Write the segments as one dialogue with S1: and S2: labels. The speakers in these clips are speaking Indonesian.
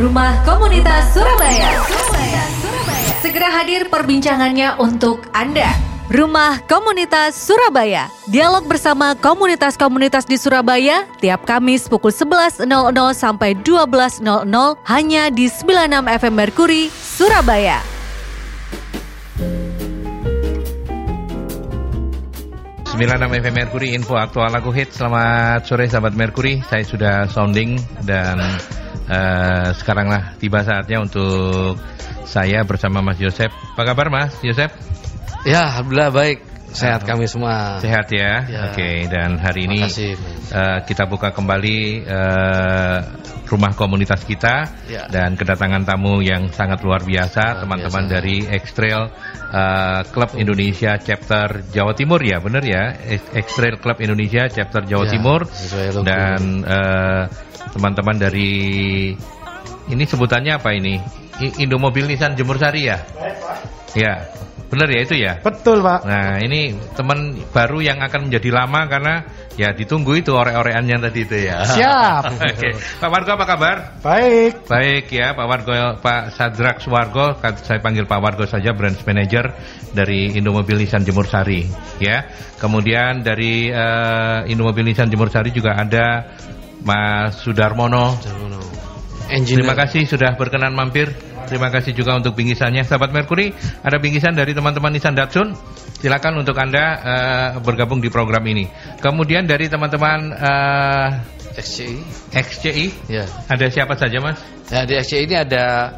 S1: Rumah Komunitas Surabaya. Surabaya. Surabaya. Segera hadir perbincangannya untuk Anda. Rumah Komunitas Surabaya. Dialog bersama komunitas-komunitas di Surabaya tiap Kamis pukul 11.00 sampai 12.00 hanya di 96 FM Merkuri, Surabaya.
S2: Sembilan FM Merkuri info aktual lagu hit. Selamat sore sahabat Merkuri. Saya sudah sounding dan uh, sekaranglah tiba saatnya untuk saya bersama Mas Yosep. Apa kabar Mas Yosep?
S3: Ya, alhamdulillah baik. Sehat kami semua.
S2: Sehat ya. ya. Oke, okay. dan hari ini uh, kita buka kembali uh, rumah komunitas kita ya. dan kedatangan tamu yang sangat luar biasa, teman-teman dari Extrail uh, Club Indonesia Chapter Jawa Timur ya, benar ya? Extrail Club Indonesia Chapter Jawa ya, Timur dan teman-teman uh, dari ini sebutannya apa ini? Indomobil Nissan Jemur Sari ya? Ya. Benar ya itu ya?
S4: Betul Pak.
S2: Nah ini teman baru yang akan menjadi lama karena ya ditunggu itu ore-oreannya tadi itu ya.
S4: Siap.
S2: Oke. Pak Wargo apa kabar?
S4: Baik.
S2: Baik ya Pak Wargo, Pak Sadrak Suwargo, saya panggil Pak Wargo saja, branch manager dari Indomobil Nissan Jemur Sari. Ya. Kemudian dari uh, Indomobil Nissan Jemur Sari juga ada Mas Sudarmono. Sudarmono. Terima kasih sudah berkenan mampir. Terima kasih juga untuk bingkisannya Sahabat Merkuri Ada bingkisan dari teman-teman Nissan Datsun Silakan untuk Anda uh, bergabung di program ini Kemudian dari teman-teman uh,
S3: XCI
S2: XCI
S3: ya.
S2: Ada siapa saja mas?
S3: Ya, di XCI ini ada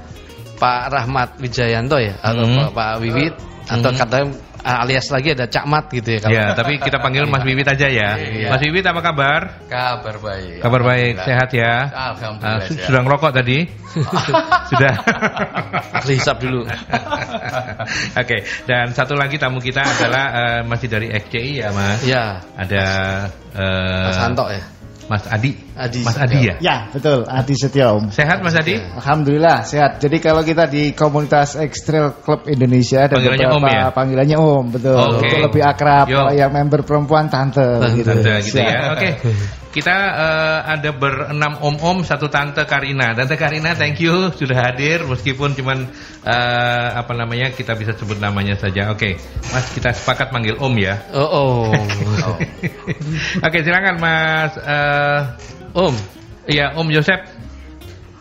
S3: Pak Rahmat Wijayanto ya Atau hmm. Pak Wiwit Atau hmm. katanya alias lagi ada Cak Mat gitu ya.
S2: Kalau ya, tapi kita panggil Mas Wiwit aja ya. Iya. Mas Wiwit apa kabar?
S5: Kabar baik.
S2: Kabar baik, sehat ya.
S5: Alhamdulillah. Uh,
S2: sudah ngerokok tadi? sudah.
S3: Hisap dulu.
S2: Oke, okay. dan satu lagi tamu kita adalah uh, masih dari XCI ya, Mas.
S3: Iya.
S2: Ada
S3: uh, Mas Santo ya.
S2: Mas Adi.
S3: Adi
S2: Mas Adi ya?
S4: Ya, betul. Adi Setiaum.
S2: Sehat Mas Adi?
S4: Alhamdulillah sehat. Jadi kalau kita di komunitas Extrail Club Indonesia
S2: ada panggilannya
S4: beberapa
S2: om ya?
S4: panggilannya Om, betul. Okay. Untuk lebih akrab kalau yang member perempuan tante,
S2: tante gitu. Tante gitu ya. Oke. Okay. Kita uh, ada berenam om-om, satu tante Karina. Tante Karina, thank you sudah hadir meskipun cuman uh, apa namanya kita bisa sebut namanya saja. Oke, okay. Mas kita sepakat manggil om ya.
S3: Oh, oh.
S2: oh. Oke, okay, silakan Mas uh, Om. Iya, Om Yosep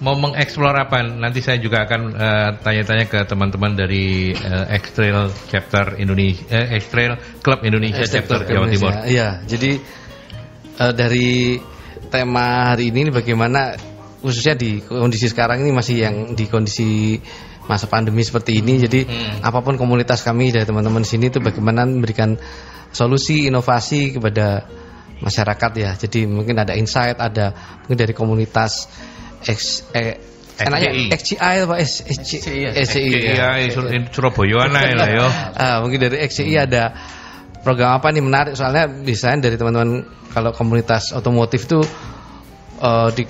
S2: mau mengeksplor apa? Nanti saya juga akan tanya-tanya uh, ke teman-teman dari uh, Extrail Chapter Indonesia, uh, Extrail Club Indonesia Chapter Jawa Timur.
S3: Iya, jadi uh, dari tema hari ini bagaimana khususnya di kondisi sekarang ini masih yang di kondisi masa pandemi seperti ini jadi hmm. apa pun komunitas kami dari teman-teman sini itu bagaimana memberikan solusi inovasi kepada masyarakat ya jadi mungkin ada insight ada mungkin dari komunitas X, eh,
S2: Enaknya
S3: XCI apa
S2: SCI ya. Surabaya lah ya.
S3: Ah, mungkin dari XCI ada program apa nih menarik soalnya misalnya dari teman-teman kalau komunitas otomotif itu uh, di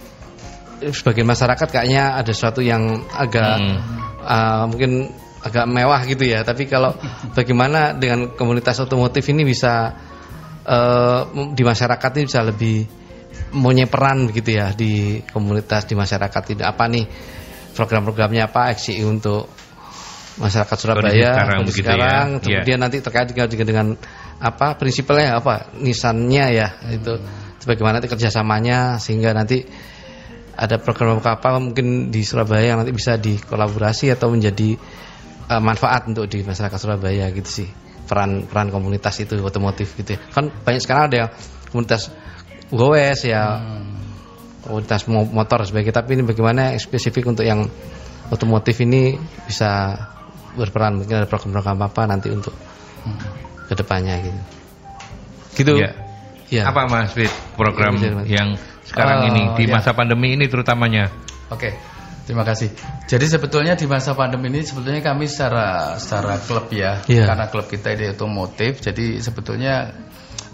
S3: sebagian masyarakat kayaknya ada sesuatu yang agak hmm. uh, mungkin agak mewah gitu ya tapi kalau bagaimana dengan komunitas otomotif ini bisa uh, di masyarakat ini bisa lebih punya peran begitu ya di komunitas di masyarakat tidak apa nih program-programnya apa XCI untuk masyarakat Surabaya
S2: sekarang, sekarang
S3: ya. kemudian yeah. nanti terkait juga dengan apa prinsipnya apa nisannya ya hmm. itu bagaimana nanti kerjasamanya sehingga nanti ada program apa mungkin di Surabaya yang nanti bisa dikolaborasi atau menjadi uh, manfaat untuk di masyarakat Surabaya gitu sih peran peran komunitas itu otomotif gitu ya. kan banyak sekarang ada yang komunitas gowes ya hmm. komunitas motor sebagai tapi ini bagaimana spesifik untuk yang otomotif ini bisa berperan mungkin ada program-program apa nanti untuk hmm ke depannya gitu.
S2: Gitu. Ya. ya. Apa Mas Fit program ya, yang sekarang uh, ini di ya. masa pandemi ini terutamanya?
S5: Oke. Okay. Terima kasih. Jadi sebetulnya di masa pandemi ini sebetulnya kami secara secara klub ya, yeah. karena klub kita ini otomotif, jadi sebetulnya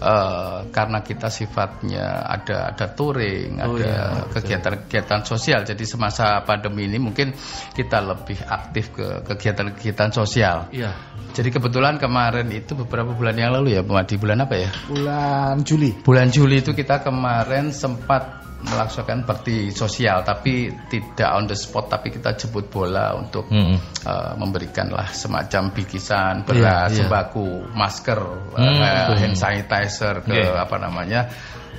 S5: uh, karena kita sifatnya ada ada touring, oh, ada kegiatan-kegiatan sosial. Jadi semasa pandemi ini mungkin kita lebih aktif ke kegiatan-kegiatan sosial.
S3: Iya.
S5: Jadi kebetulan kemarin itu beberapa bulan yang lalu ya, di bulan apa ya?
S4: Bulan Juli.
S5: Bulan Juli itu kita kemarin sempat melaksanakan bakti sosial tapi tidak on the spot tapi kita jemput bola untuk hmm. uh, memberikanlah semacam bikisan beras, yeah, yeah. sembako, masker, hmm. uh, hand sanitizer ke yeah. apa namanya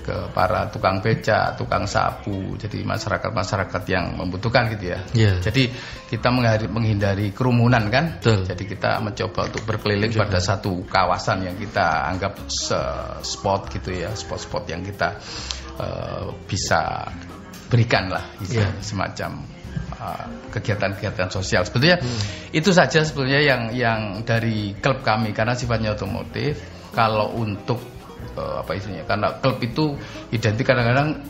S5: ke para tukang beca, tukang sapu, jadi masyarakat-masyarakat yang membutuhkan gitu ya. Yeah. Jadi kita menghindari kerumunan kan. Betul. Jadi kita mencoba untuk berkeliling Betul. pada satu kawasan yang kita anggap spot gitu ya, spot-spot yang kita uh, bisa berikan lah, yeah. semacam eh, kegiatan-kegiatan uh, sosial. Sebetulnya hmm. itu saja sebetulnya yang yang dari klub kami karena sifatnya otomotif. Kalau untuk uh, apa isinya karena klub itu identik kadang-kadang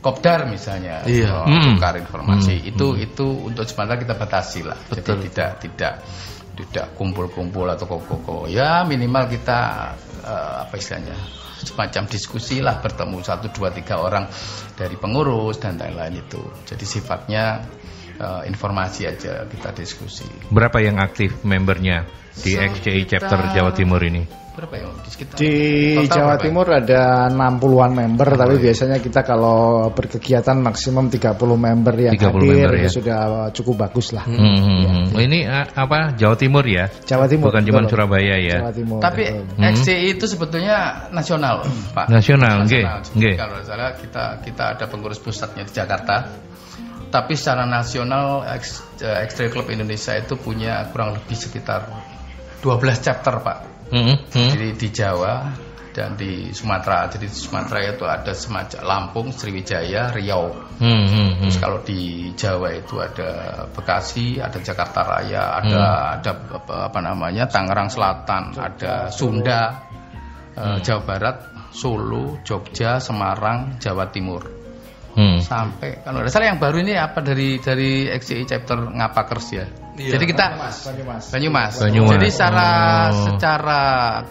S5: kopdar misalnya iya. hmm. tukar informasi hmm. itu hmm. itu untuk sementara kita batasi lah Betul. jadi tidak tidak tidak kumpul-kumpul atau koko-koko ya minimal kita uh, apa istilahnya semacam diskusi lah bertemu satu dua tiga orang dari pengurus dan lain-lain itu. Jadi sifatnya uh, informasi aja kita diskusi.
S2: Berapa yang aktif membernya di XCI chapter Jawa Timur ini
S4: berapa ya di sekitar di Jawa berapa? Timur ada 60-an member oh, tapi iya. biasanya kita kalau berkegiatan maksimum 30 member yang 30 hadir member, ya. sudah cukup bagus lah.
S2: Hmm. hmm ya. oh, ini uh, apa Jawa Timur ya?
S4: Jawa Timur.
S2: Bukan cuma Surabaya ya.
S5: Jawa Timur. Tapi hmm. XCI itu sebetulnya nasional, Pak.
S2: Nasional, nggih.
S5: Okay. Kalau salah kita kita ada pengurus pusatnya di Jakarta. Tapi secara nasional X-Trail Club Indonesia itu punya kurang lebih sekitar 12 chapter, Pak hmm, hmm. Jadi di Jawa dan di Sumatera. Jadi di Sumatera itu ada semacam Lampung, Sriwijaya, Riau. Hmm, hmm, hmm. Terus kalau di Jawa itu ada Bekasi, ada Jakarta Raya, ada hmm. ada apa, apa namanya Tangerang Selatan, ada Sunda, hmm. Jawa Barat, Solo, Jogja, Semarang, Jawa Timur. Hmm. Sampai kalau ada salah yang baru ini apa dari dari XCI chapter Ngapakers ya. Iya, Jadi kita Banyumas, Banyumas. Banyumas. Banyumas. Jadi secara oh. secara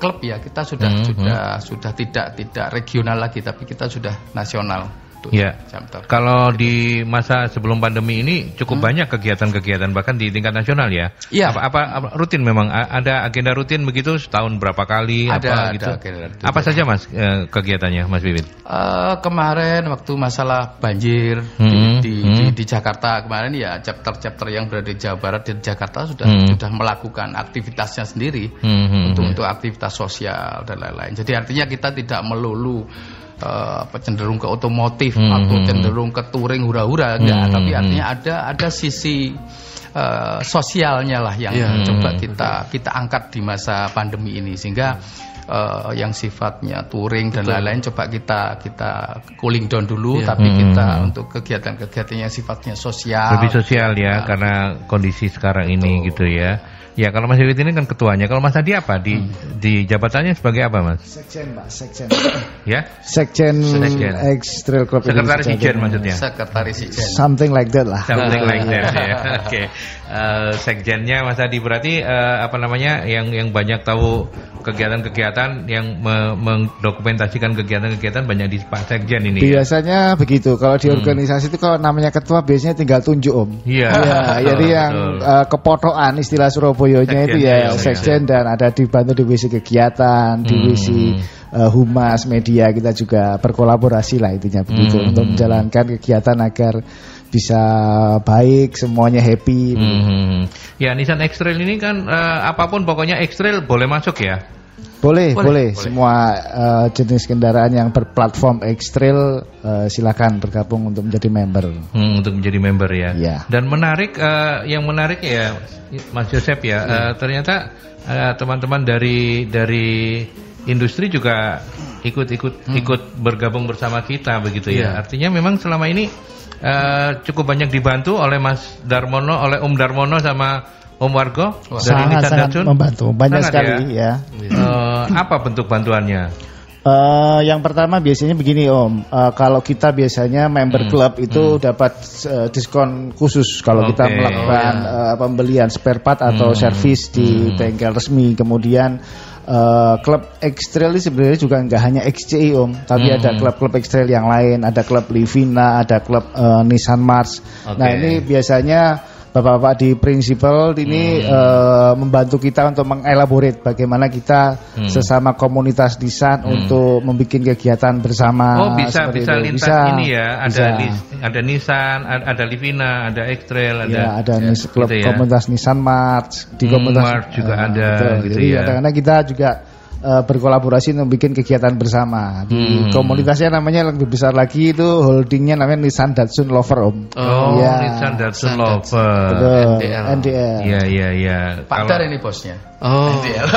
S5: klub ya kita sudah hmm, sudah hmm. sudah tidak tidak regional lagi tapi kita sudah nasional
S2: ya. Kalau di masa sebelum pandemi ini cukup hmm. banyak kegiatan-kegiatan bahkan di tingkat nasional ya. Iya. Apa, apa, apa rutin memang ada agenda rutin begitu setahun berapa kali
S5: ada,
S2: apa
S5: ada
S2: gitu.
S5: Agenda
S2: apa saja Mas eh, kegiatannya Mas Bibit?
S5: Uh, kemarin waktu masalah banjir hmm. di, di, hmm. di di Jakarta kemarin ya chapter-chapter yang berada di Jawa Barat dan Jakarta sudah hmm. sudah melakukan aktivitasnya sendiri hmm. untuk untuk aktivitas sosial dan lain-lain. Jadi artinya kita tidak melulu uh, cenderung ke otomotif hmm. atau hmm, hmm. cenderung ke touring hura-hura enggak, hmm. tapi artinya ada ada sisi uh, sosialnya lah yang yeah. coba kita kita angkat di masa pandemi ini sehingga uh, yang sifatnya touring dan lain-lain coba kita kita cooling down dulu yeah. tapi hmm. kita untuk kegiatan-kegiatan yang sifatnya sosial
S2: lebih sosial ya nah, karena kondisi sekarang ini Betul. gitu ya Ya kalau Mas Yewit ini kan ketuanya. Kalau Mas Adi apa di hmm. di jabatannya sebagai apa Mas?
S4: Sekjen Pak, sekjen.
S2: ya?
S4: Sekjen, sekjen. Trail Club
S2: Sekretaris Sekjen maksudnya.
S5: Sekretaris Sekjen.
S4: Something like that lah.
S2: Something like that ya. Oke. Okay. Uh, sekjennya Mas Adi berarti uh, apa namanya yang yang banyak tahu kegiatan-kegiatan yang me mendokumentasikan kegiatan-kegiatan banyak di Pak Sekjen ini.
S4: Ya? Biasanya ya? begitu. Kalau di hmm. organisasi itu kalau namanya ketua biasanya tinggal tunjuk Om.
S2: Iya.
S4: Ya, jadi yang uh, kepotokan istilah Surabayanya itu ya, ya sekjen ya. dan ada dibantu divisi kegiatan, divisi hmm. uh, humas media kita juga berkolaborasi lah intinya begitu hmm. untuk menjalankan kegiatan agar bisa baik, semuanya happy. Hmm.
S2: Ya Nissan X-Trail ini kan uh, apa pun pokoknya X-Trail boleh masuk ya.
S4: Boleh, boleh, boleh. Semua uh, jenis kendaraan yang berplatform X-Trail uh, silakan bergabung untuk menjadi member.
S2: Hmm, untuk menjadi member ya. ya. Dan menarik, uh, yang menarik ya, Mas Joseph ya, ya. Uh, ternyata teman-teman uh, dari dari industri juga ikut-ikut hmm. ikut bergabung bersama kita begitu ya. ya. Artinya memang selama ini uh, cukup banyak dibantu oleh Mas Darmono, oleh Om Darmono sama Om Wargo
S4: dari sangat, sangat membantu, banyak sangat sekali ya.
S2: ya. Uh, apa bentuk bantuannya?
S4: Uh, yang pertama biasanya begini Om, uh, kalau kita biasanya member hmm. klub itu hmm. dapat uh, diskon khusus kalau okay. kita melakukan oh, ya. uh, pembelian spare part atau hmm. servis di hmm. bengkel resmi, kemudian uh, klub X-Trail ini sebenarnya juga nggak hanya XCI om, tapi hmm. ada klub-klub X-Trail yang lain, ada klub Livina, ada klub uh, Nissan Mars. Okay. Nah ini biasanya bapak-bapak di prinsipal ini hmm. uh, membantu kita untuk mengelaborate bagaimana kita hmm. sesama komunitas desain hmm. untuk membuat kegiatan bersama.
S2: Oh bisa bisa itu. lintas bisa, ini ya ada bisa. ada Nissan, ada Livina, ada X-Trail, ada
S4: ya, ada ya, klub gitu ya. komunitas Nissan March di hmm, komunitas
S2: March juga uh, ada betul. gitu
S4: Jadi ya. Karena kita juga uh, berkolaborasi untuk bikin kegiatan bersama. Di hmm. komunitasnya namanya lebih besar lagi itu holdingnya namanya Nissan Datsun Lover Om.
S2: Oh, ya. Nissan Datsun Lover. Betul.
S4: NDL. NDL.
S2: Iya iya iya.
S5: Pak Dar ini bosnya.
S2: Oh. NDL.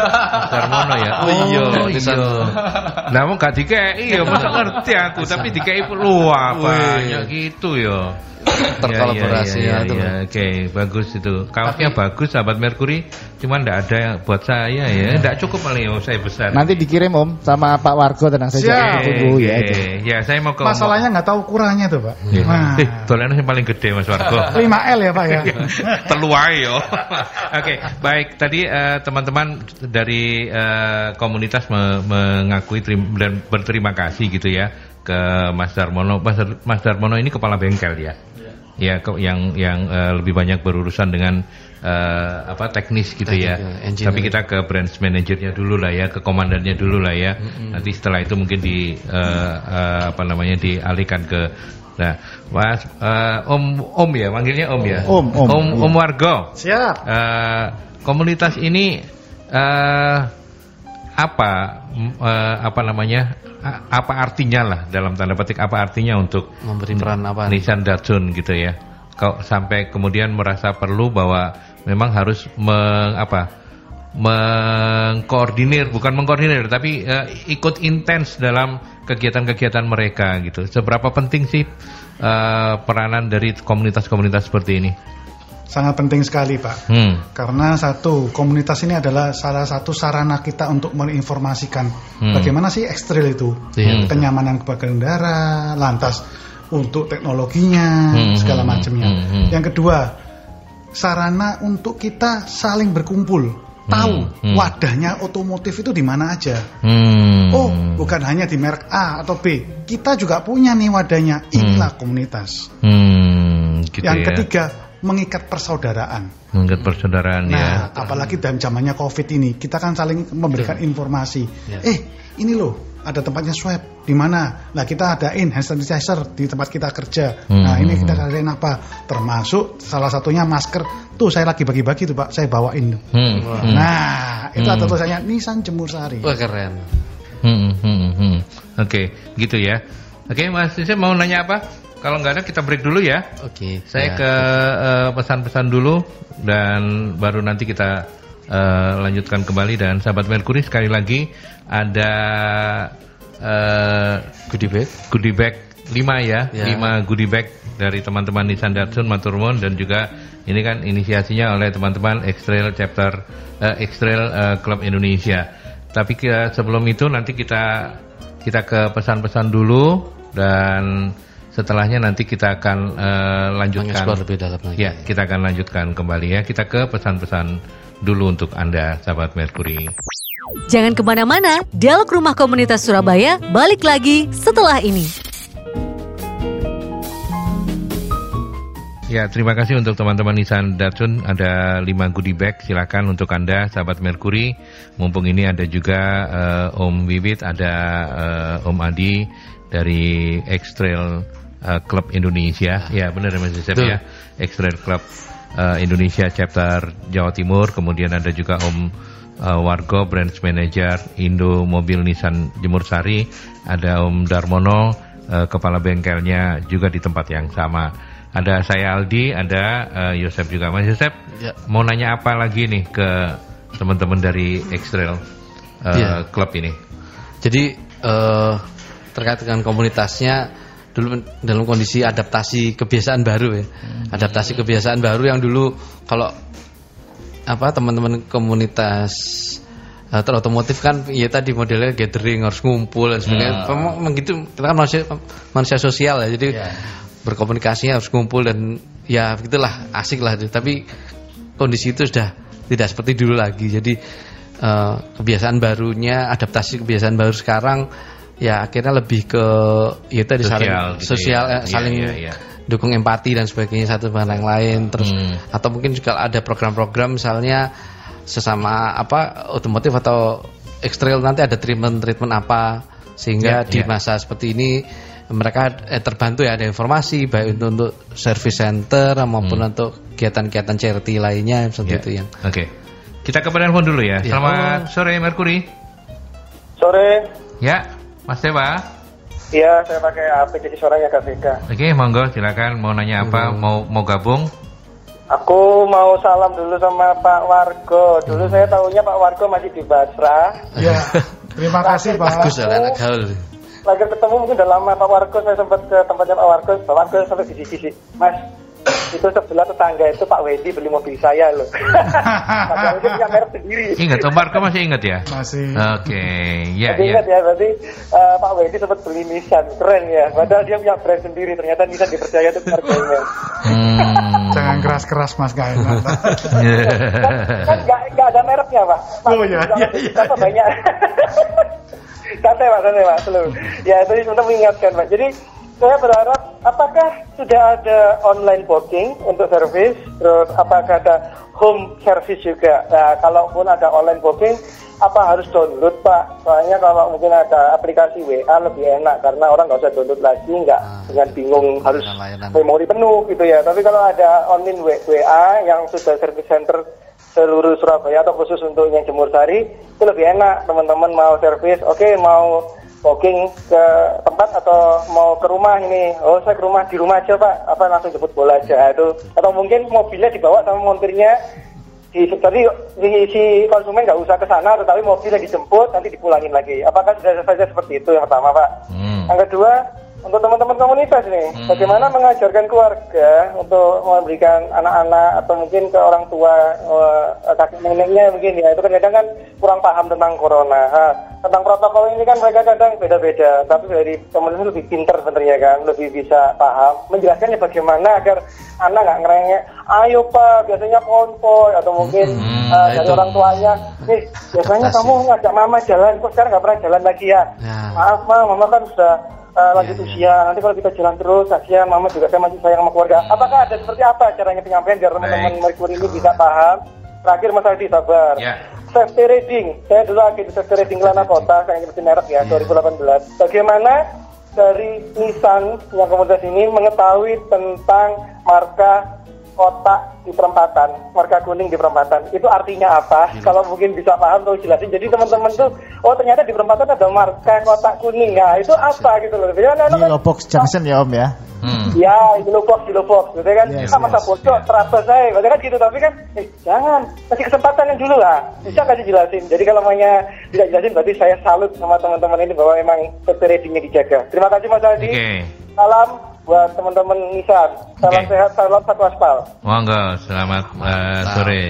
S2: Darmono ya. Oh, iya. Oh, iya. Nah, mau gak dikei ya, masa ngerti aku, tapi dikei luar banyak gitu ya
S3: terkolaborasi ya, ya, ya,
S2: ya, ya, Oke, okay, bagus itu. Kaosnya bagus sahabat Mercury, cuman enggak ada yang buat saya ya. Enggak cukup kali oh, saya besar.
S4: Nanti dikirim Om sama Pak Wargo tenang saja.
S2: Siap. Tunggu ya itu. Ya, saya mau ke
S5: Masalahnya nggak tahu ukurannya tuh, Pak.
S2: Ya. Nah. Eh, yang paling gede Mas Wargo.
S5: 5L ya, Pak ya.
S2: Teluai yo. Oke, baik. Tadi uh, teman-teman dari uh, komunitas me mengakui dan berterima kasih gitu ya ke Mas Darmono. Mas, Mas Darmono ini kepala bengkel ya ya yang yang uh, lebih banyak berurusan dengan uh, apa teknis gitu ya. Engineer. Tapi kita ke branch manajernya dulu lah ya, ke komandannya dulu lah ya. Mm-hmm. Nanti setelah itu mungkin di uh, uh, apa namanya dialihkan ke Nah, Mas uh, Om Om ya, manggilnya Om ya.
S4: Om Om
S2: Om, om Wargo.
S5: Siap.
S2: Uh, komunitas ini uh, apa uh, apa namanya apa artinya lah dalam tanda petik apa artinya untuk
S3: memberi peran apa?
S2: Nissan Datsun gitu ya. Kau sampai kemudian merasa perlu bahwa memang harus meng, apa mengkoordinir bukan mengkoordinir tapi uh, ikut intens dalam kegiatan-kegiatan mereka gitu. Seberapa penting sih uh, peranan dari komunitas-komunitas seperti ini
S6: sangat penting sekali Pak. Hmm. Karena satu komunitas ini adalah salah satu sarana kita untuk menginformasikan hmm. bagaimana sih ekstril itu, hmm. kenyamanan berkendara, lantas untuk teknologinya hmm. segala macamnya. Hmm. Hmm. Yang kedua sarana untuk kita saling berkumpul. Tahu hmm, hmm. wadahnya otomotif itu di mana aja. Hmm. Oh, bukan hanya di merek A atau B. Kita juga punya nih wadahnya. Inilah hmm. komunitas. Hmm, gitu Yang ya. ketiga, mengikat persaudaraan.
S2: Mengikat persaudaraan
S6: nah,
S2: ya.
S6: Nah, apalagi dalam zamannya Covid ini, kita kan saling memberikan Betul. informasi. Ya. Eh, ini loh, ada tempatnya swab di mana? Nah, kita adain hand sanitizer di tempat kita kerja. Hmm. Nah, ini kita adain apa? Termasuk salah satunya masker. Tuh saya lagi bagi-bagi tuh, Pak. Saya bawain. Hmm. Nah, itu hmm. ada tulisannya Nisan Jemur Sari.
S3: Wah, keren.
S2: Hmm, hmm, hmm. hmm. Oke, okay, gitu ya. Oke, okay, Mas, saya mau nanya apa? Kalau nggak ada kita break dulu ya.
S3: Oke. Okay,
S2: Saya ya. ke eh, pesan-pesan uh, dulu dan baru nanti kita uh, lanjutkan kembali dan sahabat Merkuri sekali lagi ada uh,
S3: goodie bag.
S2: Goodie bag 5 ya, ya. 5 goodie bag dari teman-teman Nissan Datsun Maturmon dan juga ini kan inisiasinya oleh teman-teman Extrail Chapter uh, Extrail uh, Club Indonesia. Tapi uh, sebelum itu nanti kita kita ke pesan-pesan dulu dan Setelahnya nanti kita akan uh, lanjutkan
S3: lebih dalam lagi.
S2: Ya, kita akan lanjutkan kembali ya. Kita ke pesan-pesan dulu untuk Anda, sahabat Merkuri.
S1: Jangan ke mana-mana, Dialog Rumah Komunitas Surabaya balik lagi setelah ini.
S2: Ya, terima kasih untuk teman-teman Nissan Datsun. Ada 5 goodie bag, silakan untuk Anda, sahabat Merkuri. Mumpung ini ada juga uh, Om Wiwit, ada uh, Om Adi dari X-Trail uh, Club Indonesia. Ya, benar Mas Yusuf ya. Extrail Club uh, Indonesia chapter Jawa Timur. Kemudian ada juga Om uh, Wargo Branch Manager Indo Mobil Nissan Jemur Sari. Ada Om Darmono uh, kepala bengkelnya juga di tempat yang sama. Ada saya Aldi, ada uh, Yosef juga. Mas Yosef, ya. mau nanya apa lagi nih ke teman-teman dari Extrail uh, ya. Club ini?
S3: Jadi uh, terkait dengan komunitasnya dulu dalam kondisi adaptasi kebiasaan baru ya. Hmm. Adaptasi kebiasaan baru yang dulu kalau apa teman-teman komunitas uh, terotomotif kan ya tadi modelnya gathering harus ngumpul dan sebagainya. Hmm. Memang gitu kita kan manusia manusia sosial ya. Jadi yeah. berkomunikasinya harus ngumpul dan ya begitulah asik lah. Tapi kondisi itu sudah tidak seperti dulu lagi. Jadi uh, kebiasaan barunya adaptasi kebiasaan baru sekarang ya akhirnya lebih ke ya tadi sosial, saling gitu sosial ya. eh, saling ya, ya, ya. dukung empati dan sebagainya satu dengan yang lain terus hmm. atau mungkin juga ada program-program misalnya sesama apa otomotif atau ekstril nanti ada treatment-treatment apa sehingga yeah, di yeah. masa seperti ini mereka eh, terbantu ya ada informasi baik untuk untuk service center maupun hmm. untuk kegiatan-kegiatan charity lainnya seperti yeah. itu yang.
S2: Oke. Okay. Kita ke penelpon dulu ya. Yeah. Selamat oh. sore Merkuri.
S7: Sore.
S2: Ya, Mas Dewa.
S7: Iya, saya pakai HP jadi suaranya agak beda.
S2: Oke, okay, monggo silakan mau nanya apa, hmm. mau mau gabung?
S7: Aku mau salam dulu sama Pak Wargo. Dulu hmm. saya tahunya Pak Wargo masih di Basra.
S6: Iya. Terima kasih Pak.
S3: Bagus anak gaul
S7: lagi ketemu mungkin udah lama Pak Wargo saya sempat ke tempatnya Pak Wargo Pak Wargo sampai di sisi Mas itu sebelah tetangga itu Pak Wedi beli mobil saya loh. Padahal dia punya merek sendiri.
S2: Ingat, Om Marco masih ingat ya?
S6: Masih.
S2: Oke, okay. ya.
S7: Masih ya. ingat ya, berarti uh, Pak Wedi sempat beli Nissan, keren ya. Padahal dia punya brand sendiri, ternyata Nissan dipercaya itu harganya.
S6: Hmm. Jangan keras-keras Mas enak.
S7: kan, kan gak, ada mereknya Pak. Mas,
S6: oh iya, iya, iya.
S7: Apa banyak. santai Pak, santai Pak, selalu. Ya, itu untuk mengingatkan Pak. Jadi saya berharap apakah sudah ada online booking untuk service, terus apakah ada home service juga. Nah, kalaupun ada online booking, apa harus download Pak? Soalnya kalau mungkin ada aplikasi WA lebih enak karena orang nggak usah download lagi, nggak nah, dengan bingung harus memori penuh gitu ya. Tapi kalau ada online WA yang sudah service center seluruh Surabaya atau khusus untuk yang Jemur Sari itu lebih enak teman-teman mau servis oke okay, mau booking ke tempat atau mau ke rumah ini? Oh saya ke rumah di rumah aja pak. Apa langsung jemput bola aja itu. Atau mungkin mobilnya dibawa sama montirnya. Di, jadi di, si konsumen nggak usah ke sana tetapi mobilnya dijemput nanti dipulangin lagi. Apakah sudah saja seperti itu yang pertama pak? Hmm. yang kedua untuk teman-teman komunitas nih, hmm. bagaimana mengajarkan keluarga untuk memberikan anak-anak atau mungkin ke orang tua uh, kakek neneknya mungkin ya itu kan kadang kan kurang paham tentang corona. Ha, tentang protokol ini kan mereka kadang beda-beda, tapi dari komunitas lebih pinter sebenarnya kan, lebih bisa paham menjelaskannya bagaimana agar anak nggak ngerengek. Ayo pak, biasanya konvoy atau mungkin hmm, uh, dari itu. orang tuanya, nih biasanya kamu ngajak mama jalan, kok sekarang nggak pernah jalan lagi ya? ya. Maaf mah, mama kan sudah uh, lanjut yeah, usia. Yeah. Nanti kalau kita jalan terus, kasihan mama juga saya masih sayang sama keluarga. Hmm. Apakah ada seperti apa caranya penyampaian biar teman-teman Mercury ini bisa paham? Terakhir Mas Aldi sabar. Yeah. Safety rating. Saya dulu lagi di safety rating Lana Kota, saya ingin merek ya, yeah. 2018. Bagaimana dari Nissan yang komunitas ini mengetahui tentang marka kotak di perempatan, marka kuning di perempatan. Itu artinya apa? Hmm. Kalau mungkin bisa paham tuh jelasin. Jadi teman-teman tuh, oh ternyata di perempatan ada marka kotak kuning. Nah, itu apa gitu loh.
S4: Ya, nah, di Lobox Junction ya Om ya.
S7: Hmm. Ya, di Lobox, di Lobox. Gitu kan, yes, sama yes. bocor, terasa saya. Berarti kan gitu, tapi kan, eh, jangan. Kasih kesempatan yang dulu lah. Bisa kasih jelasin. Jadi kalau namanya tidak jelasin, berarti saya salut sama teman-teman ini bahwa memang readingnya dijaga. Terima kasih Mas Aldi. Okay. Salam buat teman-teman Nissan. Salam okay. sehat, salam satu aspal.
S2: Monggo, selamat uh, sore.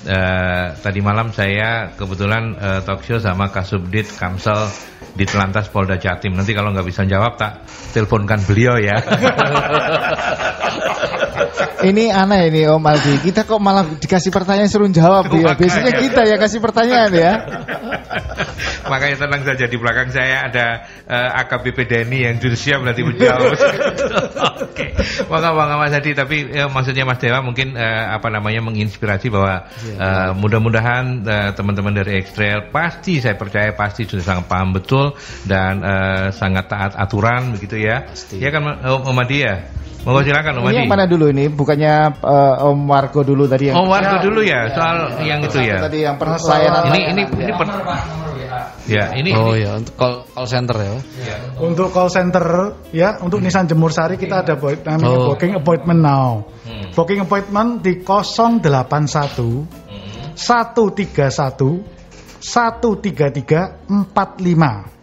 S2: Uh, tadi malam saya kebetulan uh, talk show sama Kasubdit Kamsel di Telantas Polda Jatim. Nanti kalau nggak bisa jawab tak teleponkan beliau ya.
S4: ini aneh ini Om Aldi. Kita kok malah dikasih pertanyaan suruh jawab dia. Biasanya kita ya kasih pertanyaan ya.
S2: Makanya tenang saja di belakang saya ada uh, AKBP Denny yang sudah siap nanti menjawab. Oke. Maka Bang Mas Hadi tapi ya, maksudnya Mas Dewa mungkin uh, apa namanya menginspirasi bahwa uh, mudah-mudahan uh, teman-teman dari Ekstrail pasti saya percaya pasti sudah sangat paham betul dan uh, sangat taat aturan begitu ya. Pasti. Ya kan Om Adi ya? Monggo silakan Om
S4: Ini yang mana dulu ini? Bukannya uh, Om Marco dulu tadi yang
S2: Om Marco dulu ya, soal ya, yang itu ya.
S4: Tadi yang pelayanan.
S2: Ini ini ini per, Ya, ini
S3: Oh ini. ya, untuk call, call center ya.
S6: ya. Untuk call center ya, untuk hmm. Nissan Jemur Sari kita ada namanya oh. booking appointment now. Hmm. Booking appointment di 081 hmm. 131 133 45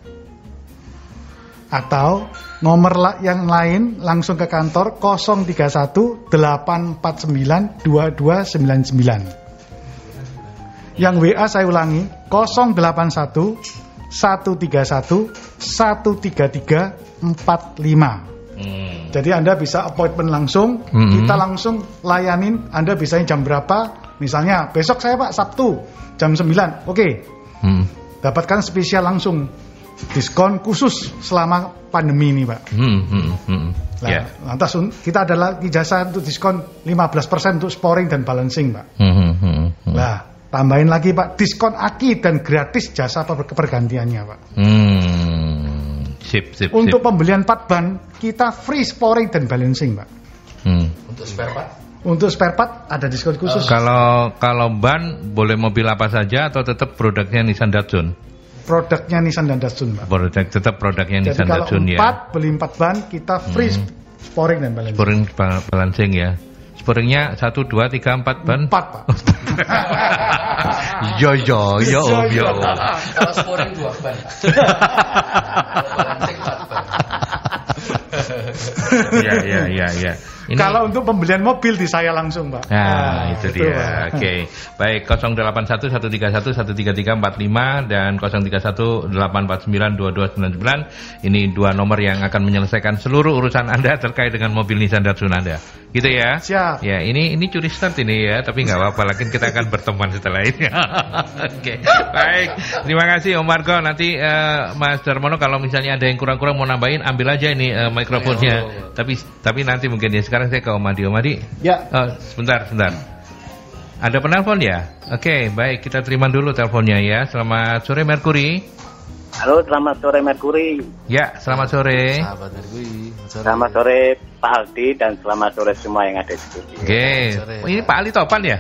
S6: atau nomor yang lain langsung ke kantor 031 849 2299. Yang WA saya ulangi 081 131 133 45. Hmm. Jadi Anda bisa appointment langsung, hmm. kita langsung layanin Anda bisa jam berapa? Misalnya besok saya Pak Sabtu jam 9. Oke. Okay. Hmm. Dapatkan spesial langsung diskon khusus selama pandemi ini, Pak. Hmm, hmm, hmm. Nah, yeah. lantas kita ada lagi jasa untuk diskon 15% untuk sporing dan balancing, Pak. Hmm, hmm, hmm. hmm. Nah, tambahin lagi, Pak, diskon aki dan gratis jasa pergantiannya, Pak. Hmm. Sip, sip, untuk sip. pembelian 4 ban, kita free sporing dan balancing, Pak.
S5: Hmm. Untuk spare part?
S6: Untuk spare part ada diskon khusus.
S2: Uh, kalau kalau ban boleh mobil apa saja atau tetap produknya Nissan Datsun?
S6: Produknya Nissan dan Datsun, Pak.
S2: Produk tetap produknya Jadi Nissan Datsun
S6: ya. Jadi kalau beli 4 ban kita free hmm. sporing dan balancing.
S2: Sporing balancing ya. Sporingnya 1 2 3 4 ban.
S6: 4, Pak.
S2: yo yo yo yo.
S5: Kalau sporing 2 ban. balancing 4 ban.
S2: Iya iya iya iya.
S6: Ini... Kalau untuk pembelian mobil di saya langsung, Pak.
S2: Nah, nah itu, itu dia. Oke. Okay. Baik 081 131 133 45 dan 031 849 2299. Ini dua nomor yang akan menyelesaikan seluruh urusan Anda terkait dengan mobil Nissan Datsun Anda. Gitu ya.
S6: Siap.
S2: Ya, ini ini curi start ini ya, tapi nggak apa-apa lagi kita akan berteman setelah ini. Oke. Okay. Baik. Terima kasih Om Margo. Nanti uh, Mas Darmono kalau misalnya ada yang kurang-kurang mau nambahin ambil aja ini uh, mikrofonnya. Oh. Tapi tapi nanti mungkin ya sekarang sekarang saya ke Om Adi. Om Adi.
S6: Ya.
S2: Oh, sebentar, sebentar. Ada penelpon ya? Oke, baik kita terima dulu teleponnya ya. Selamat sore Merkuri.
S8: Halo, selamat sore Merkuri.
S2: Ya, selamat sore.
S8: Sahabat Merkuri. Selamat sore Pak Aldi dan selamat sore semua yang ada di studio.
S2: Oke. Oh, ini Pak Ali Topan ya?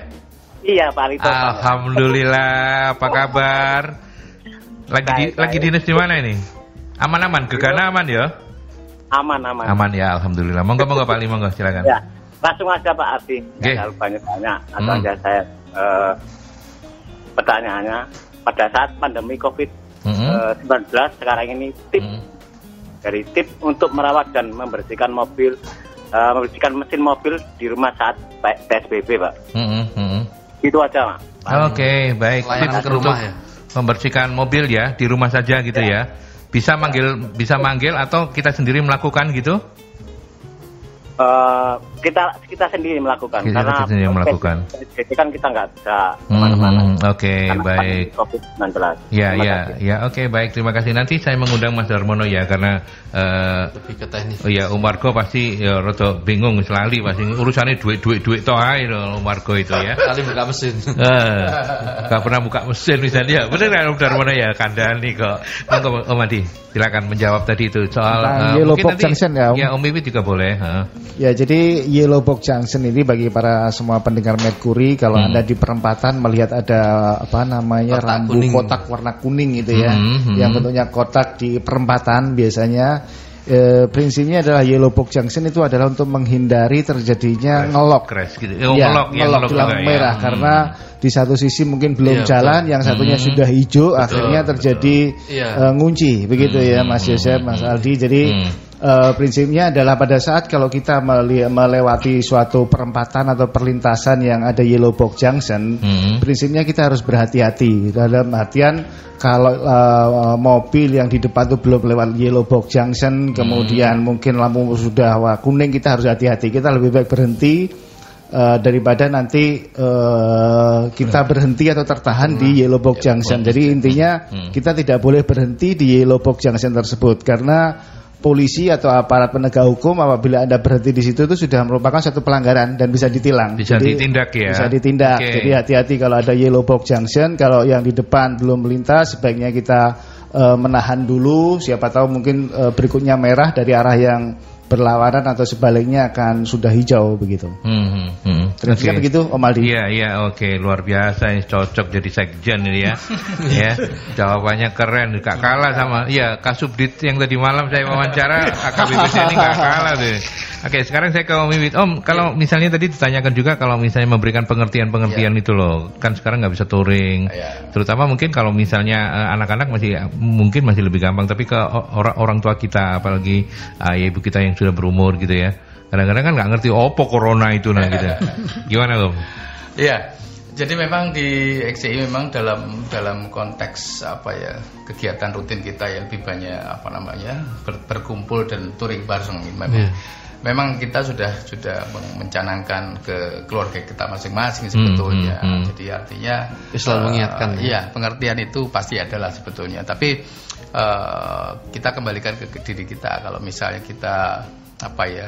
S8: Iya, Pak Ali Topan.
S2: Alhamdulillah, apa kabar? Lagi di, lagi dinas di mana ini? Aman-aman, gegana aman ya?
S8: Aman, aman.
S2: Aman ya, alhamdulillah. Monggo, monggo Pak Ali, monggo silakan.
S8: Ya, langsung aja Pak Ardi. Okay. banyak-banyak. Atau hmm. aja saya uh, pertanyaannya pada saat pandemi COVID-19 hmm. uh, sekarang ini tip hmm. dari tip untuk merawat dan membersihkan mobil, uh, membersihkan mesin mobil di rumah saat PSBB, Pak. Hmm. Hmm. Itu aja, Pak.
S2: Oke, okay, baik. Layanan ke rumah ya. Membersihkan mobil ya di rumah saja gitu ya. ya. Bisa manggil bisa manggil atau kita sendiri melakukan gitu?
S8: Uh, kita kita sendiri melakukan
S2: kita karena sendiri melakukan.
S8: Jadi kan kita nggak bisa ke mana-mana. Hmm,
S2: oke okay, baik.
S8: COVID-19.
S2: Ya ya ya oke okay, baik terima kasih nanti saya mengundang Mas Darmono ya karena uh,
S5: lebih ke teknis.
S2: Oh ya Umargo pasti ya roto bingung selalu pasti urusannya duit duit duit toh aja Umargo itu ya.
S5: Kali buka mesin.
S2: Eh, nggak pernah buka mesin misalnya. Benar kan Darmono ya kandang nih kok. Monggo Om Adi silakan menjawab tadi itu soal
S4: uh, Yellow Box Junction ya Om.
S2: Ya Om Iwi juga boleh. Huh?
S4: Ya jadi Yellow Box Junction ini bagi para semua pendengar Mercury kalau hmm. anda di perempatan melihat ada apa namanya kotak rambu kuning. kotak warna kuning itu ya, hmm, hmm. yang bentuknya kotak di perempatan biasanya e, prinsipnya adalah yellow box junction itu adalah untuk menghindari terjadinya crash, ngelok,
S2: crash gitu. Oh, ya, ngelok,
S4: ya, ngelok, di lampu merah ya. karena di satu sisi mungkin belum ya, jalan, betul. yang satunya hmm. sudah hijau, betul, akhirnya terjadi ya. uh, ngunci, begitu hmm, ya Mas Yosef, Mas Aldi. Jadi hmm. Uh, prinsipnya adalah pada saat kalau kita melewati suatu perempatan atau perlintasan yang ada yellow box junction, hmm. prinsipnya kita harus berhati-hati dalam artian kalau uh, mobil yang di depan itu belum lewat yellow box junction, kemudian hmm. mungkin lampu sudah wah, kuning, kita harus hati-hati. Kita lebih baik berhenti uh, daripada nanti uh, kita berhenti atau tertahan hmm. di yellow box junction. Jadi intinya hmm. kita tidak boleh berhenti di yellow box junction tersebut karena polisi atau aparat penegak hukum apabila anda berhenti di situ itu sudah merupakan satu pelanggaran dan bisa ditilang.
S2: Bisa Jadi, ditindak ya.
S4: Bisa ditindak. Okay. Jadi hati-hati kalau ada yellow box junction, kalau yang di depan belum melintas sebaiknya kita uh, menahan dulu. Siapa tahu mungkin uh, berikutnya merah dari arah yang berlawanan atau sebaliknya akan sudah hijau begitu. Hmm, hmm, hmm. Terus okay. begitu Om Aldi.
S2: Iya iya oke okay. luar biasa ini cocok jadi sekjen ini ya. ya jawabannya keren gak kalah sama ya Kasubdit yang tadi malam saya wawancara AKBP ini gak kalah tuh. Oke sekarang saya ke Om Wiwit. Om kalau yeah. misalnya tadi ditanyakan juga kalau misalnya memberikan pengertian-pengertian yeah. itu loh kan sekarang nggak bisa touring. Yeah. Terutama mungkin kalau misalnya eh, anak-anak masih mungkin masih lebih gampang tapi ke orang orang tua kita apalagi uh, ibu kita yang sudah berumur gitu ya. Kadang-kadang kan nggak ngerti opo corona itu nah gitu. Gimana Om?
S5: Iya. Jadi memang di XCI memang dalam dalam konteks apa ya kegiatan rutin kita yang lebih banyak apa namanya ber, berkumpul dan touring bareng memang. Yeah. memang kita sudah sudah mencanangkan ke keluarga kita masing-masing sebetulnya. Hmm, hmm, hmm. Jadi artinya
S3: selalu uh, mengingatkan.
S5: Ya? Iya, pengertian itu pasti adalah sebetulnya. Tapi uh, kita kembalikan ke, ke diri kita kalau misalnya kita apa ya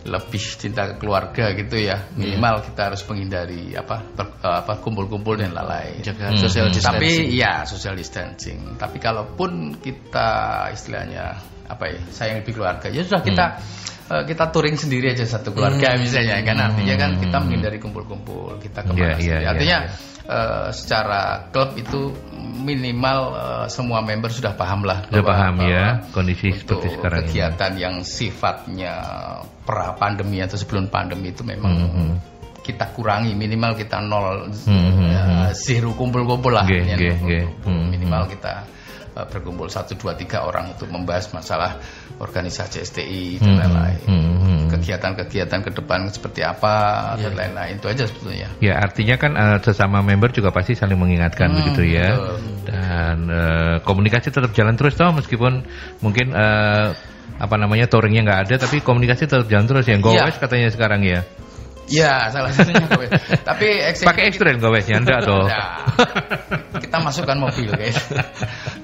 S5: lebih cinta ke keluarga gitu ya iya. minimal kita harus menghindari apa per, apa kumpul-kumpul dan lain-lain
S3: jaga hmm. social distancing
S5: tapi ya social distancing tapi kalaupun kita istilahnya apa ya sayang lebih keluarga ya sudah kita hmm uh, kita touring sendiri aja satu keluarga hmm. misalnya kan artinya kan kita hmm. menghindari kumpul-kumpul kita ke mana yeah, yeah, yeah, artinya yeah, yeah. Uh, secara klub itu minimal uh, semua member sudah paham lah
S2: sudah paham ya kondisi seperti sekarang
S5: kegiatan ini. yang sifatnya pra pandemi atau sebelum pandemi itu memang mm -hmm. kita kurangi minimal kita nol mm -hmm. uh, zero kumpul-kumpul lah
S2: okay, okay, okay.
S5: minimal kita uh, berkumpul satu dua tiga orang untuk membahas masalah organisasi STI dan hmm, lain-lain. Hmm, hmm, hmm. Kegiatan-kegiatan ke depan seperti apa yeah. dan lain-lain itu aja sebetulnya.
S2: Ya artinya kan uh, sesama member juga pasti saling mengingatkan hmm, begitu ya. Betul. Dan uh, komunikasi tetap jalan terus toh meskipun mungkin uh, apa namanya touringnya nggak ada tapi komunikasi tetap jalan terus ya. Gowes yeah. katanya sekarang ya.
S5: Ya, salah satunya gowes.
S2: Tapi pakai ekstren gowesnya enggak toh.
S5: Ya, kita masukkan mobil guys.